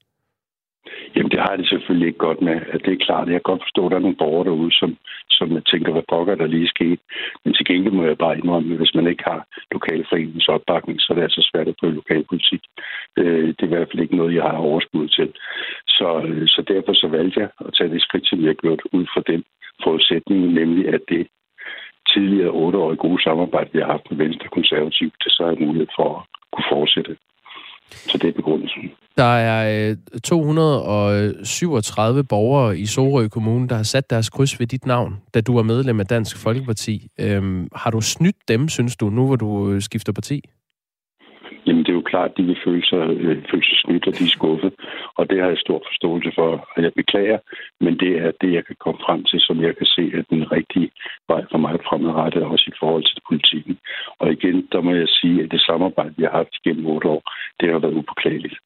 Jamen, det har jeg det selvfølgelig ikke godt med. At det er klart, jeg kan godt forstå, at der er nogle borgere derude, som, som tænker, hvad pokker der lige sket. Men til gengæld må jeg bare indrømme, at hvis man ikke har lokalforeningens opbakning, så er det altså svært at prøve lokalpolitik. Øh, det er i hvert fald ikke noget, jeg har overskud til. Så, øh, så derfor så valgte jeg at tage det skridt, som jeg har gjort ud fra den forudsætning, nemlig at det tidligere otteårige gode samarbejde, vi har haft med Venstre Konservativ, det så er mulighed for at kunne fortsætte. Så det er begrundelsen. Der er øh, 237 borgere i Sorø Kommune, der har sat deres kryds ved dit navn, da du var medlem af Dansk Folkeparti. Øhm, har du snydt dem, synes du, nu hvor du øh, skifter parti? Jamen, det er jo klart, at de vil føle sig, øh, føle sig snydt, og de er skuffet. Og det har jeg stor forståelse for, og jeg beklager. Men det er det, jeg kan komme frem til, som jeg kan se, at den rigtige vej for mig fremadrettet, også i forhold til politikken. Og igen, der må jeg sige, at det samarbejde, vi har haft gennem otte år, det har været upåklageligt.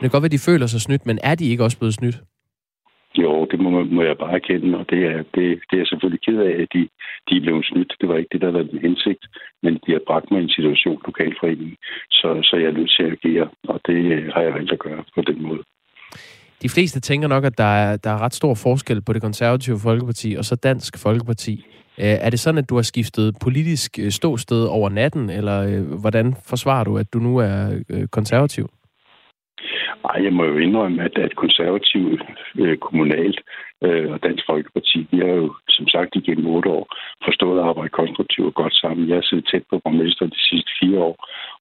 Det kan godt være, at de føler sig snydt, men er de ikke også blevet snydt? Jo, det må, må jeg bare erkende, og det er, det, det er jeg selvfølgelig ked af, at de, de er blevet snydt. Det var ikke det, der var den hensigt, men de har bragt mig i en situation lokalforeningen, så, så jeg er nødt til at agere, og det øh, har jeg valgt at gøre på den måde. De fleste tænker nok, at der er, der er ret stor forskel på det konservative Folkeparti og så Dansk Folkeparti. Øh, er det sådan, at du har skiftet politisk øh, ståsted over natten, eller hvordan forsvarer du, at du nu er konservativ? Ej, jeg må jo indrømme, at, at konservative øh, kommunalt øh, og Dansk Folkeparti, de har jo som sagt igennem otte år forstået at arbejde konstruktivt og godt sammen. Jeg har siddet tæt på borgmesteren de sidste fire år,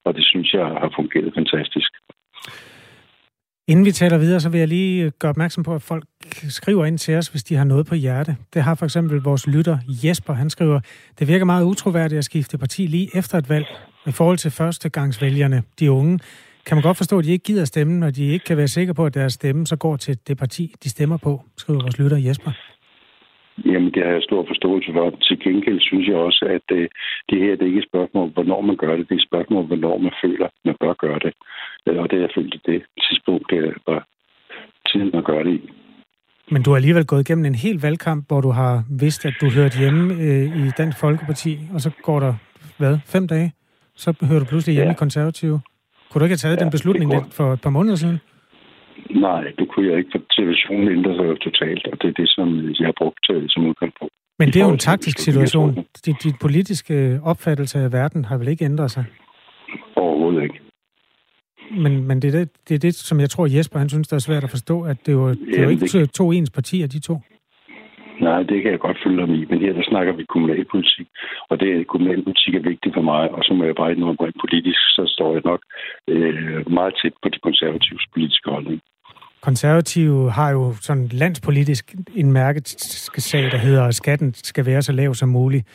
og det synes jeg har fungeret fantastisk. Inden vi taler videre, så vil jeg lige gøre opmærksom på, at folk skriver ind til os, hvis de har noget på hjerte. Det har for eksempel vores lytter Jesper. Han skriver, det virker meget utroværdigt at skifte parti lige efter et valg. I forhold til førstegangsvælgerne, de unge, kan man godt forstå, at de ikke gider stemme, når de ikke kan være sikre på, at deres stemme så går til det parti, de stemmer på, skriver vores lytter Jesper. Jamen, det har jeg stor forståelse for. Til gengæld synes jeg også, at øh, det her det er ikke et spørgsmål hvornår man gør det. Det er et spørgsmål hvornår man føler, man bør gøre det. Øh, Og det har jeg følt, at det tidspunkt, det var tiden at gøre det i. Men du har alligevel gået igennem en hel valgkamp, hvor du har vidst, at du hørte hjemme øh, i Dansk Folkeparti, og så går der, hvad, fem dage? Så hører du pludselig hjemme Ja. i Konservative. Kunne du ikke have taget Ja, den beslutning lidt for et par måneder siden? Nej, det kunne jeg ikke, for situationen ændrer sig jo totalt, og det er det, som jeg har brugt øh, som udgangspunkt. Men det er jo en taktisk situation. Din, din politiske opfattelse af verden har vel ikke ændret sig. Overhovedet ikke. Men, men det, er det, det er det, som jeg tror, Jesper han synes, det er svært at forstå, at det er jo, det er jo ikke det- to ens partier, de to. Nej, det kan jeg godt følge dig i, men her der snakker vi kommunalpolitik, og det kommunalpolitik er vigtigt for mig, og så må jeg bare indrømme rent politisk, så står jeg nok øh, meget tæt på de konservatives politiske holdning. Konservative har jo sådan landspolitisk en mærkesag, der hedder, at skatten skal være så lav som muligt.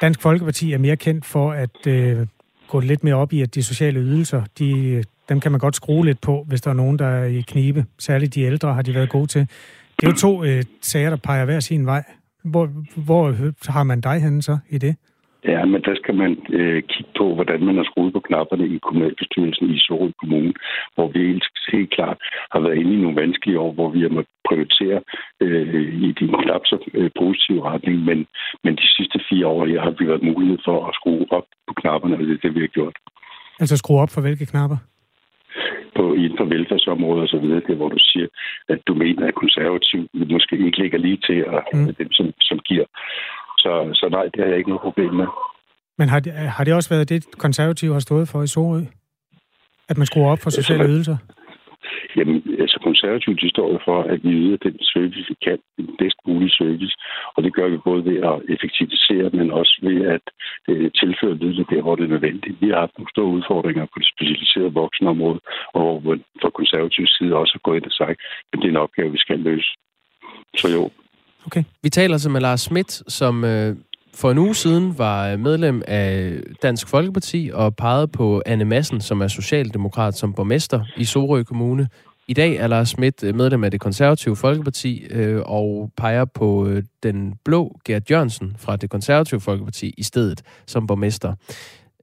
Dansk Folkeparti er mere kendt for at øh, gå lidt mere op i, at de sociale ydelser, de, øh, dem kan man godt skrue lidt på, hvis der er nogen, der er i knibe. Særligt de ældre har de været gode til. Det er jo to øh, sager, der peger hver sin vej. Hvor, hvor har man dig henne så i det? Ja, men der skal man øh, kigge på, hvordan man har skruet på knapperne i kommunalbestyrelsen i Sorø Kommune, hvor vi helt, helt klart har været inde i nogle vanskelige år, hvor vi har måttet prioritere øh, i de knap så øh, positive retning, men, men de sidste fire år her har vi været mulighed for at skrue op på knapperne, og det er det, vi har gjort. Altså skrue op for hvilke knapper? På inden for velfærdsområdet og så videre, det er, hvor du siger, at du mener, at konservativ måske ikke ligger lige til at mm. dem, som, som giver. Så, så nej, det har jeg ikke noget problem med. Men har det, har det også været det, konservative har stået for i Sorø? At man skruer op for sociale ydelser? Jamen, altså konservativt, de står jo for, at vi yder den service, vi kan, den bedst mulige service. Og det gør vi både ved at effektivisere, men også ved at øh, tilføre midler der, hvor det er nødvendigt. Vi har haft nogle store udfordringer på det specialiserede voksenområde, og hvor fra konservativ side også har gået ind og sagt, at det er en opgave, vi skal løse. Så jo, Okay. Vi taler så med Lars Schmidt, som øh, for en uge siden var øh, medlem af Dansk Folkeparti og pegede på Anne Madsen, som er socialdemokrat som borgmester i Sorø Kommune. I dag er Lars Schmidt øh, medlem af det konservative Folkeparti øh, og peger på øh, den blå Gert Jørgensen fra det konservative Folkeparti i stedet som borgmester.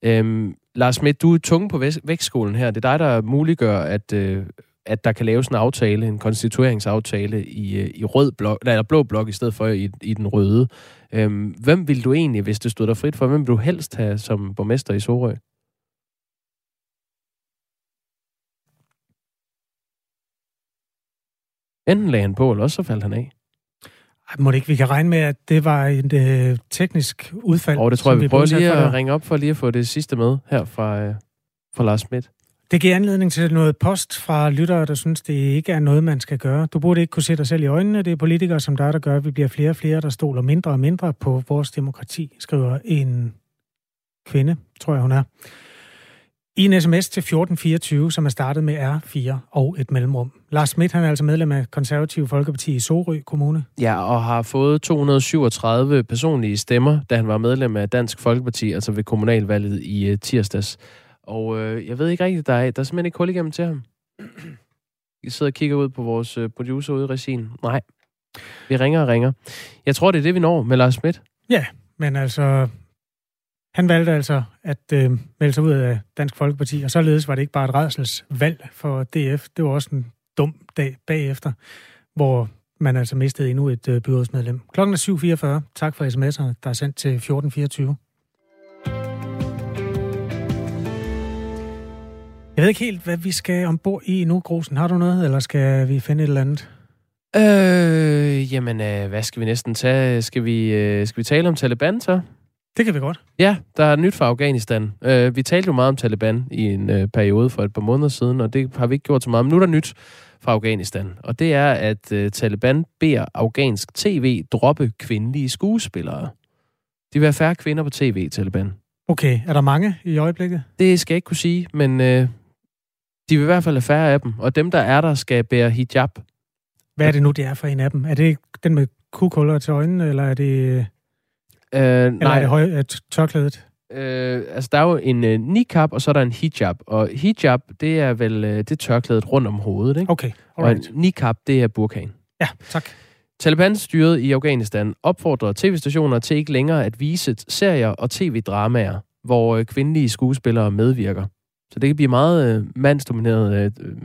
Øhm, Lars Schmidt, du er tunge på vægtskolen her. Det er dig, der muliggør, at, øh, at der kan laves en aftale, en konstitueringsaftale i, øh, i rød blok, eller blå blok i stedet for i, i den røde. Øhm, hvem vil du egentlig, hvis det stod dig frit for, hvem vil du helst have som borgmester i Sorø? Enten lagde han på, eller også så faldt han af. Ej, Må det ikke, vi kan regne med, at det var et øh, teknisk udfald? Og det tror jeg, vi blev prøver lige at der. ringe op for lige at få det sidste med her fra, øh, fra Lars Schmidt. Det giver anledning til noget post fra lyttere, der synes, det ikke er noget, man skal gøre. Du burde ikke kunne se dig selv i øjnene. Det er politikere som dig, der gør, at vi bliver flere og flere, der stoler mindre og mindre på vores demokrati, skriver en kvinde, tror jeg hun er. I en sms til 1424, som er startet med R4 og et mellemrum. Lars Schmidt, han er altså medlem af Konservative Folkeparti i Sorø Kommune. Ja, og har fået 237 personlige stemmer, da han var medlem af Dansk Folkeparti, altså ved kommunalvalget i øh, tirsdags. Og øh, jeg ved ikke rigtigt, der er, der er simpelthen ikke hul igennem til ham. Jeg sidder og kigger ud på vores øh, producer ude i regien. Nej, vi ringer og ringer. Jeg tror, det er det, vi når med Lars Schmidt. Ja, men altså, han valgte altså at øh, melde sig ud af Dansk Folkeparti, og således var det ikke bare et redselsvalg for DF. Det var også en dum dag bagefter, hvor man altså mistede endnu et øh, byrådsmedlem. Klokken er 7.44. Tak for sms'erne, der er sendt til 1424. Jeg ved ikke helt, hvad vi skal ombord i nu, Grusen. Har du noget, eller skal vi finde et eller andet? Øh, jamen, øh, hvad skal vi næsten tage? Skal vi, øh, skal vi tale om Taliban så? Det kan vi godt. Ja, der er nyt fra Afghanistan. Øh, vi talte jo meget om Taliban i en øh, periode for et par måneder siden, og det har vi ikke gjort så meget. Men nu er der nyt fra Afghanistan, og det er, at øh, Taliban beder afghansk tv droppe kvindelige skuespillere. De vil have færre kvinder på tv, Taliban. Okay, er der mange i øjeblikket? Det skal jeg ikke kunne sige, men øh, De vil i hvert fald have færre af dem, og dem, der er der, skal bære hijab. Hvad er det nu, det er for en af dem? Er det den med kukhuller til øjnene, eller er det, Øh, eller nej, er det høj, øh, tørklædet? øh, altså der er jo en øh, niqab, og så er der en hijab. Og hijab, det er vel øh, det er tørklædet rundt om hovedet, ikke? Okay, Og alright. en niqab, det er burkaen. Ja, tak. Taliban-styret i Afghanistan opfordrer tv-stationer til ikke længere at vise serier og tv-dramaer, hvor øh, kvindelige skuespillere medvirker. Så det kan blive meget øh, mandsdomineret øh,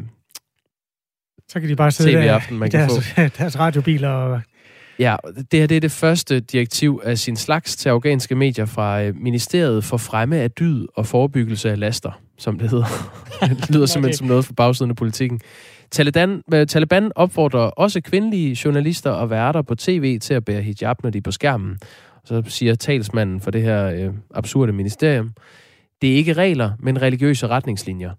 Så kan de bare sidde der tv-aften, man i kan få. deres radiobiler og... Ja, det her det er det første direktiv af sin slags til afghanske medier fra øh, Ministeriet for Fremme af Dyd og Forebyggelse af Laster, som det hedder. det lyder simpelthen som noget for bagsiden af politikken. Taliban, øh, Taliban opfordrer også kvindelige journalister og værter på tv til at bære hijab, når de er på skærmen. Så siger talsmanden for det her øh, absurde ministerium, det er ikke regler, men religiøse retningslinjer.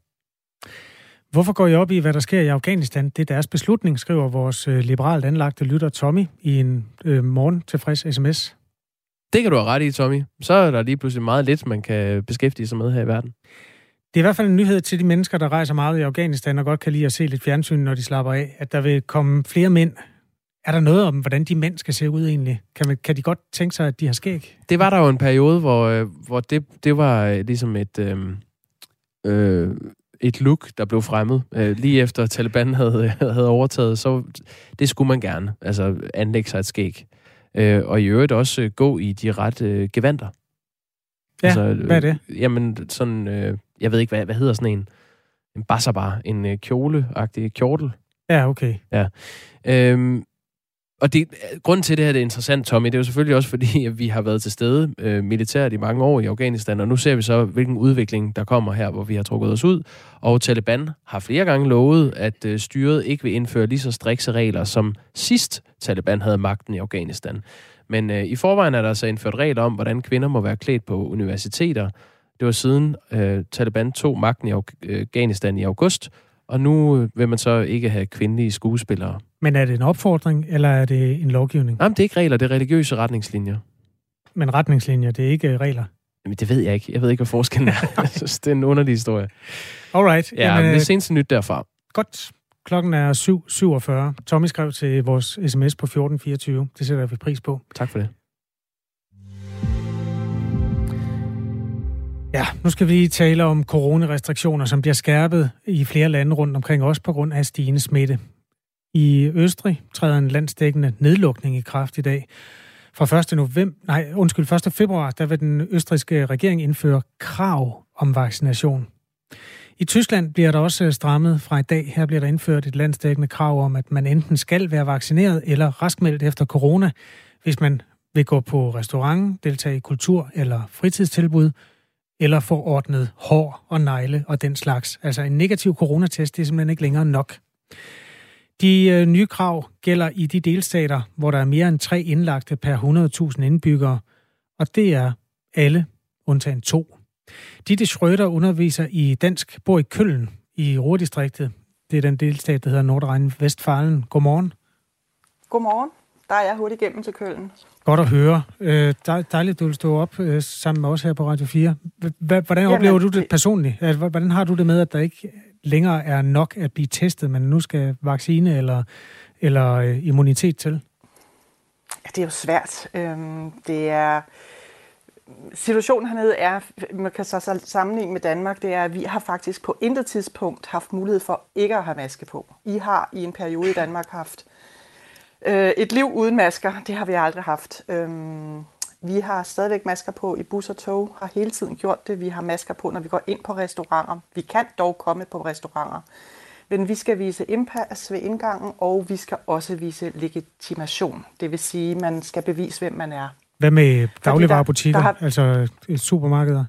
Hvorfor går I op i, hvad der sker i Afghanistan? Det er deres beslutning, skriver vores øh, liberalt anlagte lytter Tommy i en øh, morgen tilfreds sms. Det kan du have ret i, Tommy. Så er der lige pludselig meget lidt, man kan beskæftige sig med her i verden. Det er i hvert fald en nyhed til de mennesker, der rejser meget i Afghanistan og godt kan lide at se lidt fjernsyn, når de slapper af, at der vil komme flere mænd. Er der noget om, hvordan de mænd skal se ud egentlig? Kan, man, kan de godt tænke sig, at de har skæg? Det var der jo en periode, hvor, øh, hvor det, det var øh, ligesom et, øh, øh, et look, der blev fremmet. Øh, lige efter Taliban havde, havde overtaget, så det skulle man gerne. Altså anlægge sig et skæg. Øh, og i øvrigt også gå i de ret øh, gevanter. Ja, altså, hvad er det? Jamen, sådan, øh, jeg ved ikke, hvad, hvad hedder sådan en? En basabar, en øh, kjole-agtig kjortel. Ja, okay. Øhm, og det, grunden til det her det er interessant, Tommy, det er jo selvfølgelig også fordi, at vi har været til stede øh, militært i mange år i Afghanistan, og nu ser vi så, hvilken udvikling der kommer her, hvor vi har trukket os ud. Og Taliban har flere gange lovet, at øh, styret ikke vil indføre lige så strikse regler, som sidst Taliban havde magten i Afghanistan. Men øh, i forvejen er der altså indført regler om, hvordan kvinder må være klædt på universiteter. Det var siden øh, Taliban tog magten i øh, Afghanistan i august, og nu øh, vil man så ikke have kvindelige skuespillere. Men er det en opfordring, eller er det en lovgivning? Jamen, det er ikke regler, det er religiøse retningslinjer. Men retningslinjer, det er ikke øh, regler. Jamen, det ved jeg ikke. Jeg ved ikke, hvad forskellen er. Jeg synes, det er en underlig historie. Alright. Ja, Jamen, men øh, det seneste nyt derfra. Godt. Klokken er 7.47. Tommy skrev til vores sms på 1424. Det sætter vi pris på. Tak for det. Ja, nu skal vi lige tale om coronarestriktioner, som bliver skærpet i flere lande rundt omkring os på grund af stigende smitte. I Østrig træder en landsdækkende nedlukning i kraft i dag. Fra 1. november, nej, undskyld, 1. februar, der vil den østrigske regering indføre krav om vaccination. I Tyskland bliver der også strammet fra i dag. Her bliver der indført et landsdækkende krav om, at man enten skal være vaccineret eller raskmeldt efter corona, hvis man vil gå på restaurant, deltage i kultur- eller fritidstilbud, eller få ordnet hår og negle og den slags. Altså en negativ coronatest, det er simpelthen ikke længere nok. De øh, nye krav gælder i de delstater, hvor der er mere end tre indlagte per 100.000 indbyggere, og det er alle, undtagen to. Ditte Schrøder underviser i dansk, bor i Køln i Ruhrdistriktet. Det er den delstat, der hedder Nordrhein-Vestfalen. Godmorgen. Godmorgen. Der er jeg hurtigt igennem til Køln. Godt at høre. Øh, dej- dejligt, du vil stå op øh, sammen med os her på Radio 4. H- h- Hvordan Jamen, oplever du det personligt? Hvordan har du det med, at der ikke længere er nok at blive testet, men nu skal vaccine eller, eller øh, immunitet til? Ja, det er jo svært. Øhm, det er... Situationen hernede er, man kan så sammenligne med Danmark, det er, at vi har faktisk på intet tidspunkt haft mulighed for ikke at have maske på. I har i en periode i Danmark haft øh, et liv uden masker. Det har vi aldrig haft. Øhm, vi har stadigvæk masker på i bus og tog, har hele tiden gjort det. Vi har masker på, når vi går ind på restauranter. Vi kan dog komme på restauranter. Men vi skal vise indpas ved indgangen, og vi skal også vise legitimation. Det vil sige, at man skal bevise, hvem man er. Hvad med dagligvarerbutikker, der har- altså supermarkeder?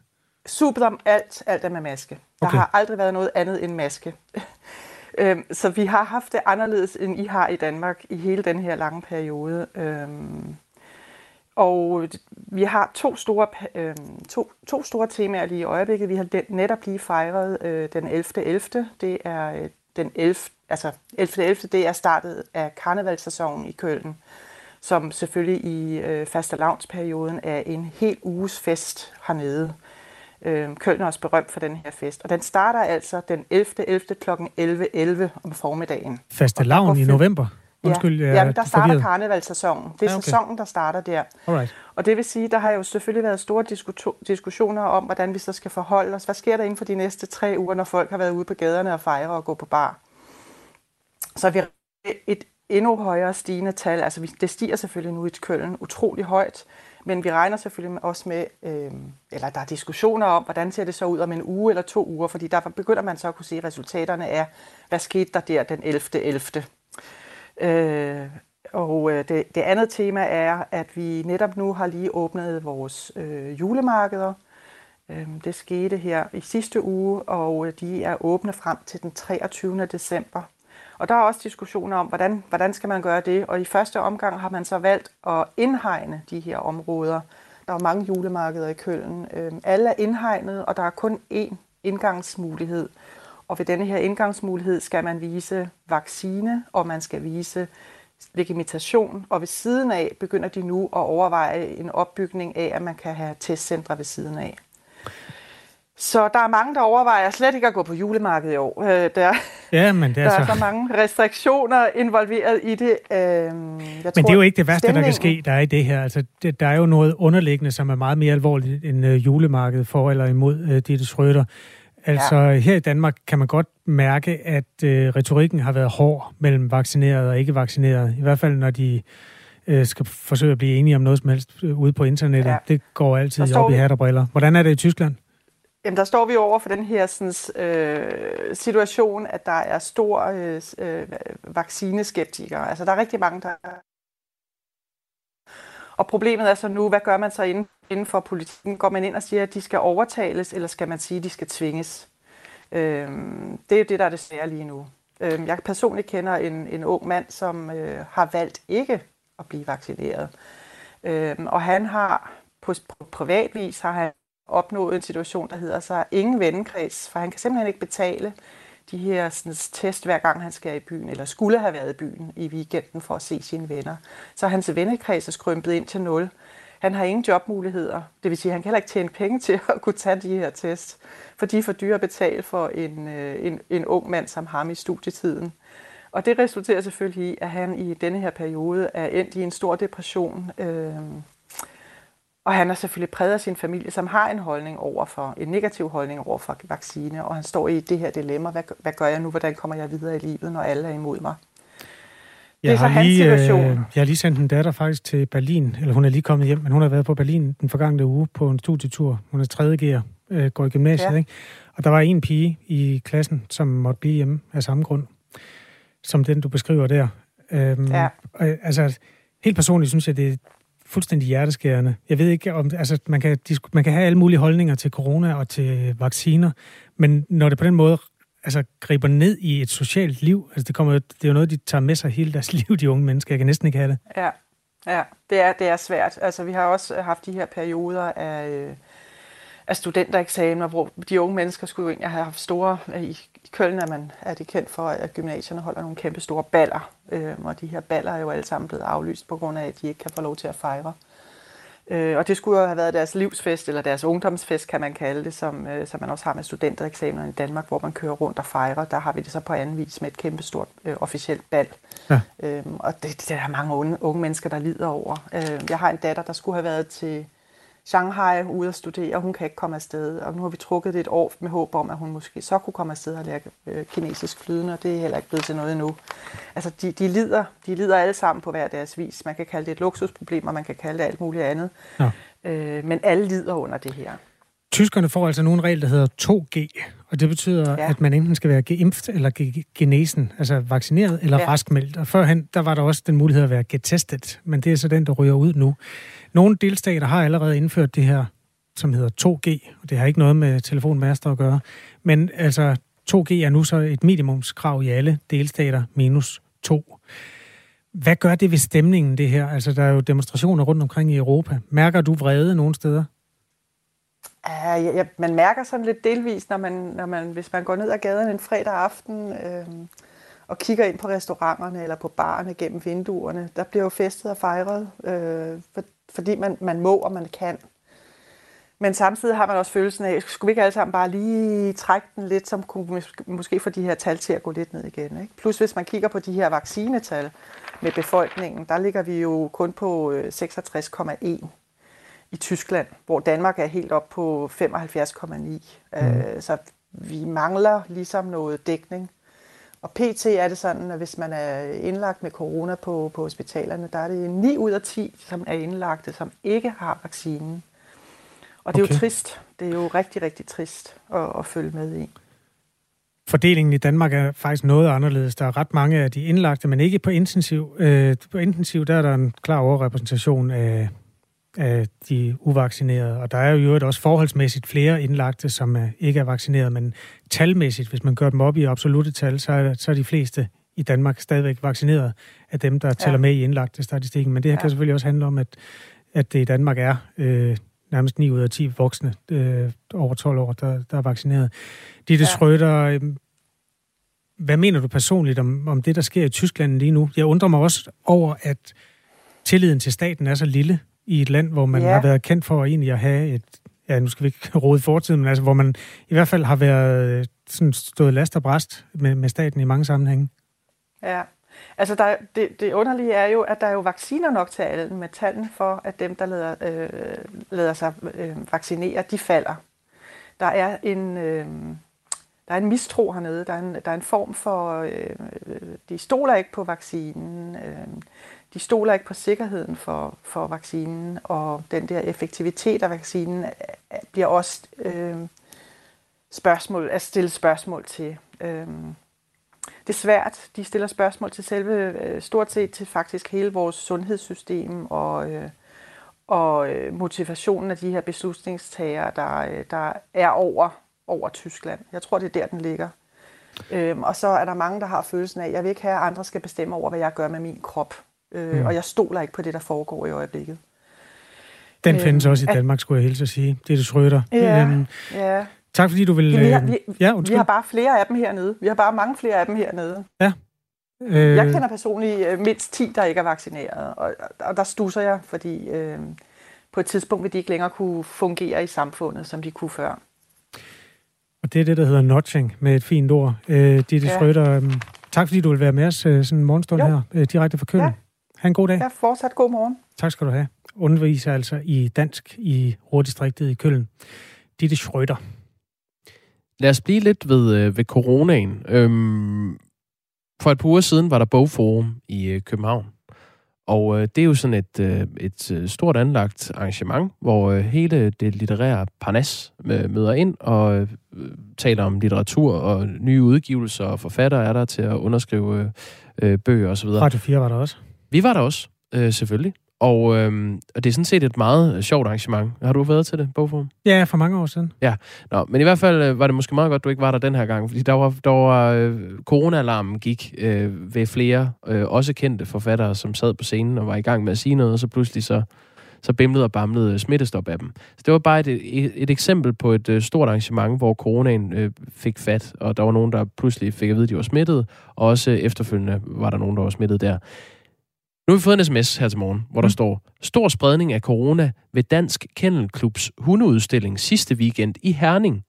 Superdom, alt, alt er med maske. Der Okay. har aldrig været noget andet end maske. Øhm, Så vi har haft det anderledes, end I har i Danmark i hele den her lange periode. Øhm, Og vi har to store, øhm, to, to store temaer lige i øjeblikket. Vi har netop lige fejret øh, den 11.11. 11. Det er øh, den 11. Altså 11. 11. det er startet af karnevalssæsonen i Køln, som selvfølgelig i øh, fastelavnsperioden er en hel uges fest hernede. Øh, Køln er også berømt for den her fest. Og den starter altså den 11. 11. kl. 11.11 om formiddagen. Faste lavn i november? Undskyld, ja, jamen, der starter forvirret. karnevalssæsonen. Det er ja, okay. sæsonen, der starter der. Alright. Og det vil sige, der har jo selvfølgelig været store diskussioner om, hvordan vi så skal forholde os. Hvad sker der inden for de næste tre uger, når folk har været ude på gaderne og fejre og gå på bar? Så vi et endnu højere stigende tal. Altså, det stiger selvfølgelig nu i Køln utrolig højt, men vi regner selvfølgelig også med, øh, eller der er diskussioner om, hvordan ser det så ud om en uge eller to uger, fordi der begynder man så at kunne se resultaterne af, hvad skete der der den 11. 11. Øh, og øh, det, det andet tema er, at vi netop nu har lige åbnet vores øh, julemarkeder. Øh, det skete her i sidste uge, og øh, de er åbne frem til den 23. december. Og der er også diskussioner om, hvordan, hvordan skal man gøre det. Og i første omgang har man så valgt at indhegne de her områder. Der er mange julemarkeder i Køln. Øhm, alle er indhegnet, og der er kun én indgangsmulighed. Og ved denne her indgangsmulighed skal man vise vaccine, og man skal vise legitimation, og ved siden af begynder de nu at overveje en opbygning af, at man kan have testcentre ved siden af. Så der er mange, der overvejer slet ikke at gå på julemarkedet i år. Øh, der, ja, men det er, der så... er så mange restriktioner involveret i det. Øh, jeg men tror, det er jo ikke det værste, stemningen... der kan ske, der er i det her. Altså, det, der er jo noget underliggende, som er meget mere alvorligt end uh, julemarkedet for eller imod uh, Ditte Schrøder. Altså ja. her i Danmark kan man godt mærke, at øh, retorikken har været hård mellem vaccineret og ikke vaccineret. I hvert fald når de øh, skal forsøge at blive enige om noget som helst øh, ude på internettet. Ja. Det går altid op i hat og briller. Hvordan er det i Tyskland? Jamen, der står vi over for den her sådan, øh, situation, at der er stor øh, øh vaccineskeptikere. Altså, der er rigtig mange, der... Og problemet er så nu, hvad gør man så inden inden for politikken? Går man ind og siger, at de skal overtales, eller skal man sige, at de skal tvinges? Øh, det er jo det, der er det svære lige nu. Øh, jeg personligt kender en, en ung mand, som øh, har valgt ikke at blive vaccineret. Øh, og han har på, på privatvis har han opnået en situation, der hedder så ingen vennekreds, for han kan simpelthen ikke betale de her sådan, test, hver gang han skal i byen, eller skulle have været i byen i weekenden for at se sine venner. Så hans vennekreds er skrømpet ind til nul. Han har ingen jobmuligheder. Det vil sige, at han kan heller ikke tjene penge til at kunne tage de her test, for de er for dyre at betale for en, øh, en, en ung mand som ham i studietiden. Og det resulterer selvfølgelig i, at han i denne her periode er endt i en stor depression. Øh, og han er selvfølgelig præget af sin familie, som har en holdning over for, en negativ holdning over for vaccine, og han står i det her dilemma. Hvad, hvad gør jeg nu? Hvordan kommer jeg videre i livet, når alle er imod mig? Jeg det er har lige, øh, jeg har lige sendt en datter faktisk til Berlin, eller hun er lige kommet hjem, men hun har været på Berlin den forgangne uge på en studietur. Hun er 3. gear, øh, går i gymnasiet, ja. ikke? Og der var en pige i klassen, som måtte blive hjemme af samme grund, som den, du beskriver der. Øhm, ja. Og, altså, helt personligt synes jeg, det fuldstændig hjerteskærende. Jeg ved ikke, om altså, man, kan, man kan have alle mulige holdninger til corona og til vacciner, men når det på den måde altså, griber ned i et socialt liv. Altså, det, kommer, det er jo noget, de tager med sig hele deres liv, de unge mennesker. Jeg kan næsten ikke have det. Ja, ja det, er, det er svært. Altså, vi har også haft de her perioder af, øh, af studentereksamener, hvor de unge mennesker skulle jo egentlig have haft store... I, i Køln er, man, er det kendt for, at gymnasierne holder nogle kæmpe store baller. Øh, og de her baller er jo alle sammen blevet aflyst på grund af, at de ikke kan få lov til at fejre. Øh, og det skulle jo have været deres livsfest, eller deres ungdomsfest, kan man kalde det, som, øh, som man også har med studentereksamener i Danmark, hvor man kører rundt og fejrer. Der har vi det så på anden vis med et kæmpestort øh, officielt bal. Ja. Øhm, og det, det er der mange unge, unge mennesker, der lider over. Øh, jeg har en datter, der skulle have været til Shanghai ude at studere, og hun kan ikke komme afsted. Og nu har vi trukket det et år med håb om, at hun måske så kunne komme afsted og lære øh, kinesisk flydende, og det er heller ikke blevet til noget endnu. Altså, de, de, lider, de lider alle sammen på hver deres vis. Man kan kalde det et luksusproblem, og man kan kalde det alt muligt andet. Ja. Øh, men alle lider under det her. Tyskerne får altså nogle regler, der hedder 2G, og det betyder, ja. at man enten skal være geimpft eller genesen, altså vaccineret eller ja. raskmeldt. Og førhen, der var der også den mulighed at være getestet, men det er så den, der ryger ud nu. Nogle delstater har allerede indført det her, som hedder 2G, og det har ikke noget med telefonmaster at gøre. Men altså, 2G er nu så et minimumskrav i alle delstater, minus 2. Hvad gør det ved stemningen, det her? Altså, der er jo demonstrationer rundt omkring i Europa. Mærker du vrede nogle steder? Ja, ja, man mærker sådan lidt delvis, når man, når man, hvis man går ned ad gaden en fredag aften øh, og kigger ind på restauranterne eller på barerne gennem vinduerne. Der bliver jo festet og fejret, øh, for, fordi man, man må og man kan. Men samtidig har man også følelsen af, skulle vi ikke alle sammen bare lige trække den lidt, som kunne mås- måske få de her tal til at gå lidt ned igen. Ikke? Plus hvis man kigger på de her vaccinetal med befolkningen, der ligger vi jo kun på øh, 66,1 i Tyskland, hvor Danmark er helt op på 75,9. Mm. Øh, så vi mangler ligesom noget dækning. Og pt. er det sådan, at hvis man er indlagt med corona på, på hospitalerne, der er det 9 ud af 10, som er indlagte, som ikke har vaccinen. Og det er Okay. jo trist. Det er jo rigtig, rigtig trist at, at følge med i. Fordelingen i Danmark er faktisk noget anderledes. Der er ret mange af de indlagte, men ikke på intensiv. Øh, på intensiv der er der en klar overrepræsentation af, af de uvaccinerede. Og der er jo i øvrigt også forholdsmæssigt flere indlagte, som er, ikke er vaccineret, men talmæssigt, hvis man gør dem op i absolute tal, så er, så er de fleste i Danmark stadigvæk vaccineret af dem, der tæller Ja. med i indlagte statistikken. Men det her Ja. kan selvfølgelig også handle om, at, at det i Danmark er øh, nærmest 9 ud af 10 voksne øh, over 12 år, der, der er vaccineret. Ditte Ja. Schrøder, øh, hvad mener du personligt om, om det, der sker i Tyskland lige nu? Jeg undrer mig også over, at tilliden til staten er så lille i et land, hvor man Ja. har været kendt for egentlig at have et, ja, nu skal vi ikke rode i fortiden, men altså, hvor man i hvert fald har været øh, sådan stået last og bræst med, med staten i mange sammenhænge. Ja, altså der, det, det underlige er jo, at der er jo vacciner nok til alle, med tallene for, at dem, der lader, øh, lader sig øh, vaccinere, de falder. Der er en, øh, der er en mistro hernede. Der er en, der er en form for, øh, de stoler ikke på vaccinen. Øh, de stoler ikke på sikkerheden for, for vaccinen, og den der effektivitet af vaccinen øh, bliver også øh, spørgsmål, at stille spørgsmål til. Øh, det er svært. De stiller spørgsmål til selve, øh, stort set til faktisk hele vores sundhedssystem og, øh, og øh, motivationen af de her beslutningstagere, der, øh, der er over, over Tyskland. Jeg tror, det er der, den ligger. Øhm, og så er der mange, der har følelsen af, at jeg vil ikke have, at andre skal bestemme over, hvad jeg gør med min krop. Øh, Mm. Og jeg stoler ikke på det, der foregår i øjeblikket. Den Øhm, findes også i at- Danmark, skulle jeg hilse at sige. Det er det Schrøder. Ja, Øhm, ja. tak fordi du vil... Jamen, vi, har, øh, vi, ja, vi undskyld. har bare flere af dem hernede. Vi har bare mange flere af dem hernede. øh, Jeg kender personligt øh, mindst 10, der ikke er vaccineret, og, og der stusser jeg, fordi øh, på et tidspunkt vil de ikke længere kunne fungere i samfundet, som de kunne før. Og det er det, der hedder notching med et fint ord. Øh, Ditte Ja. Schrøder, øhm, tak fordi du vil være med os øh, sådan en morgenstund Jo. her, øh, direkte fra Køln. Ja. Ha' en god dag. Ja, fortsat god morgen. Tak skal du have. Underviser altså i dansk i Rådistriktet i Køln. Ditte Schrøder. Lad os blive lidt ved, øh, ved coronaen. Øhm, for et par uger siden var der bogforum i øh, København. Og øh, det er jo sådan et, øh, et øh, stort anlagt arrangement, hvor øh, hele det litterære parnas øh, møder ind og øh, taler om litteratur og nye udgivelser, og forfattere er der til at underskrive øh, øh, bøger osv. Radio 4 var der også. Vi var der også, øh, selvfølgelig. Og, øh, og det er sådan set et meget øh, sjovt arrangement. Har du været til det, Bogforum? Ja, for mange år siden. Nå, men i hvert fald øh, var det måske meget godt, du ikke var der den her gang, fordi der var, der var øh, corona-alarmen gik øh, ved flere, øh, også kendte forfattere, som sad på scenen og var i gang med at sige noget, og så pludselig så, så bimlede og bamlede smittestop af dem. Så det var bare et, et, et eksempel på et øh, stort arrangement, hvor coronaen øh, fik fat, og der var nogen, der pludselig fik at vide, at de var smittet, og også efterfølgende var der nogen, der var smittet der. Nu har vi fået en sms her til morgen, hvor der Mm. står, stor spredning af corona ved Dansk Kennelklubs hundeudstilling sidste weekend i Herning.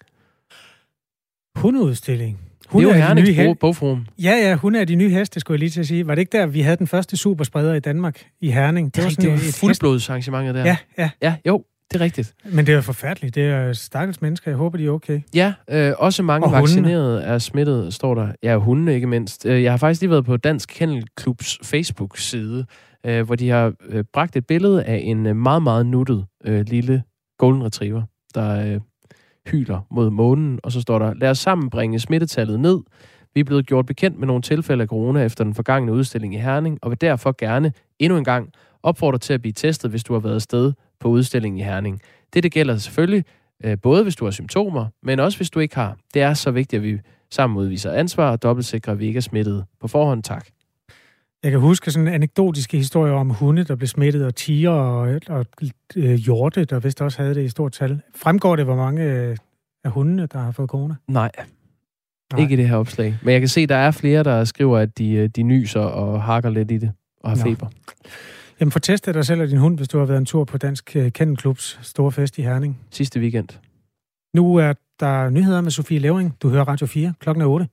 Hundeudstilling. Hun det er jo Hernings nye bogforum. Ja, ja, hun er de nye heste, skulle jeg lige til at sige. Var det ikke der, vi havde den første superspreder i Danmark i Herning? Det, det, det var fuldblodsarrangementet der. Ja, ja. ja, jo, det er rigtigt. Men det er forfærdeligt. Det er stakkels mennesker. Jeg håber, de er okay. Ja, øh, også mange Og hundene. vaccinerede er smittet, står der. Ja, hundene ikke mindst. Øh, Jeg har faktisk lige været på Dansk Kennelklubs Facebook-side, øh, hvor de har øh, bragt et billede af en øh, meget, meget nuttet øh, lille golden retriever, der øh, hyler mod månen, og så står der, lad os sammen bringe smittetallet ned. Vi er blevet gjort bekendt med nogle tilfælde af corona efter den forgangne udstilling i Herning, og vil derfor gerne endnu en gang opfordre til at blive testet, hvis du har været afsted på udstillingen i Herning. Det, det gælder selvfølgelig øh, både hvis du har symptomer, men også hvis du ikke har. Det er så vigtigt, at vi sammen udviser ansvar og dobbeltsikrer, at vi ikke er smittet på forhånd. Tak. Jeg kan huske sådan anekdotiske historier om hunde, der blev smittet, og tiger og, og øh, hjorte, der vist også havde det i stort tal. Fremgår det, hvor mange øh, af hundene, der har fået corona? Nej, Nej. ikke i det her opslag. Men jeg kan se, der er flere, der skriver, at de, øh, de nyser og hakker lidt i det og har Nå. feber. Jamen, få testet dig selv og din hund, hvis du har været en tur på Dansk øh, Kennelklubs store fest i Herning. Sidste weekend. Nu er der nyheder med Sofie Levering. Du hører Radio 4 klokken er 8.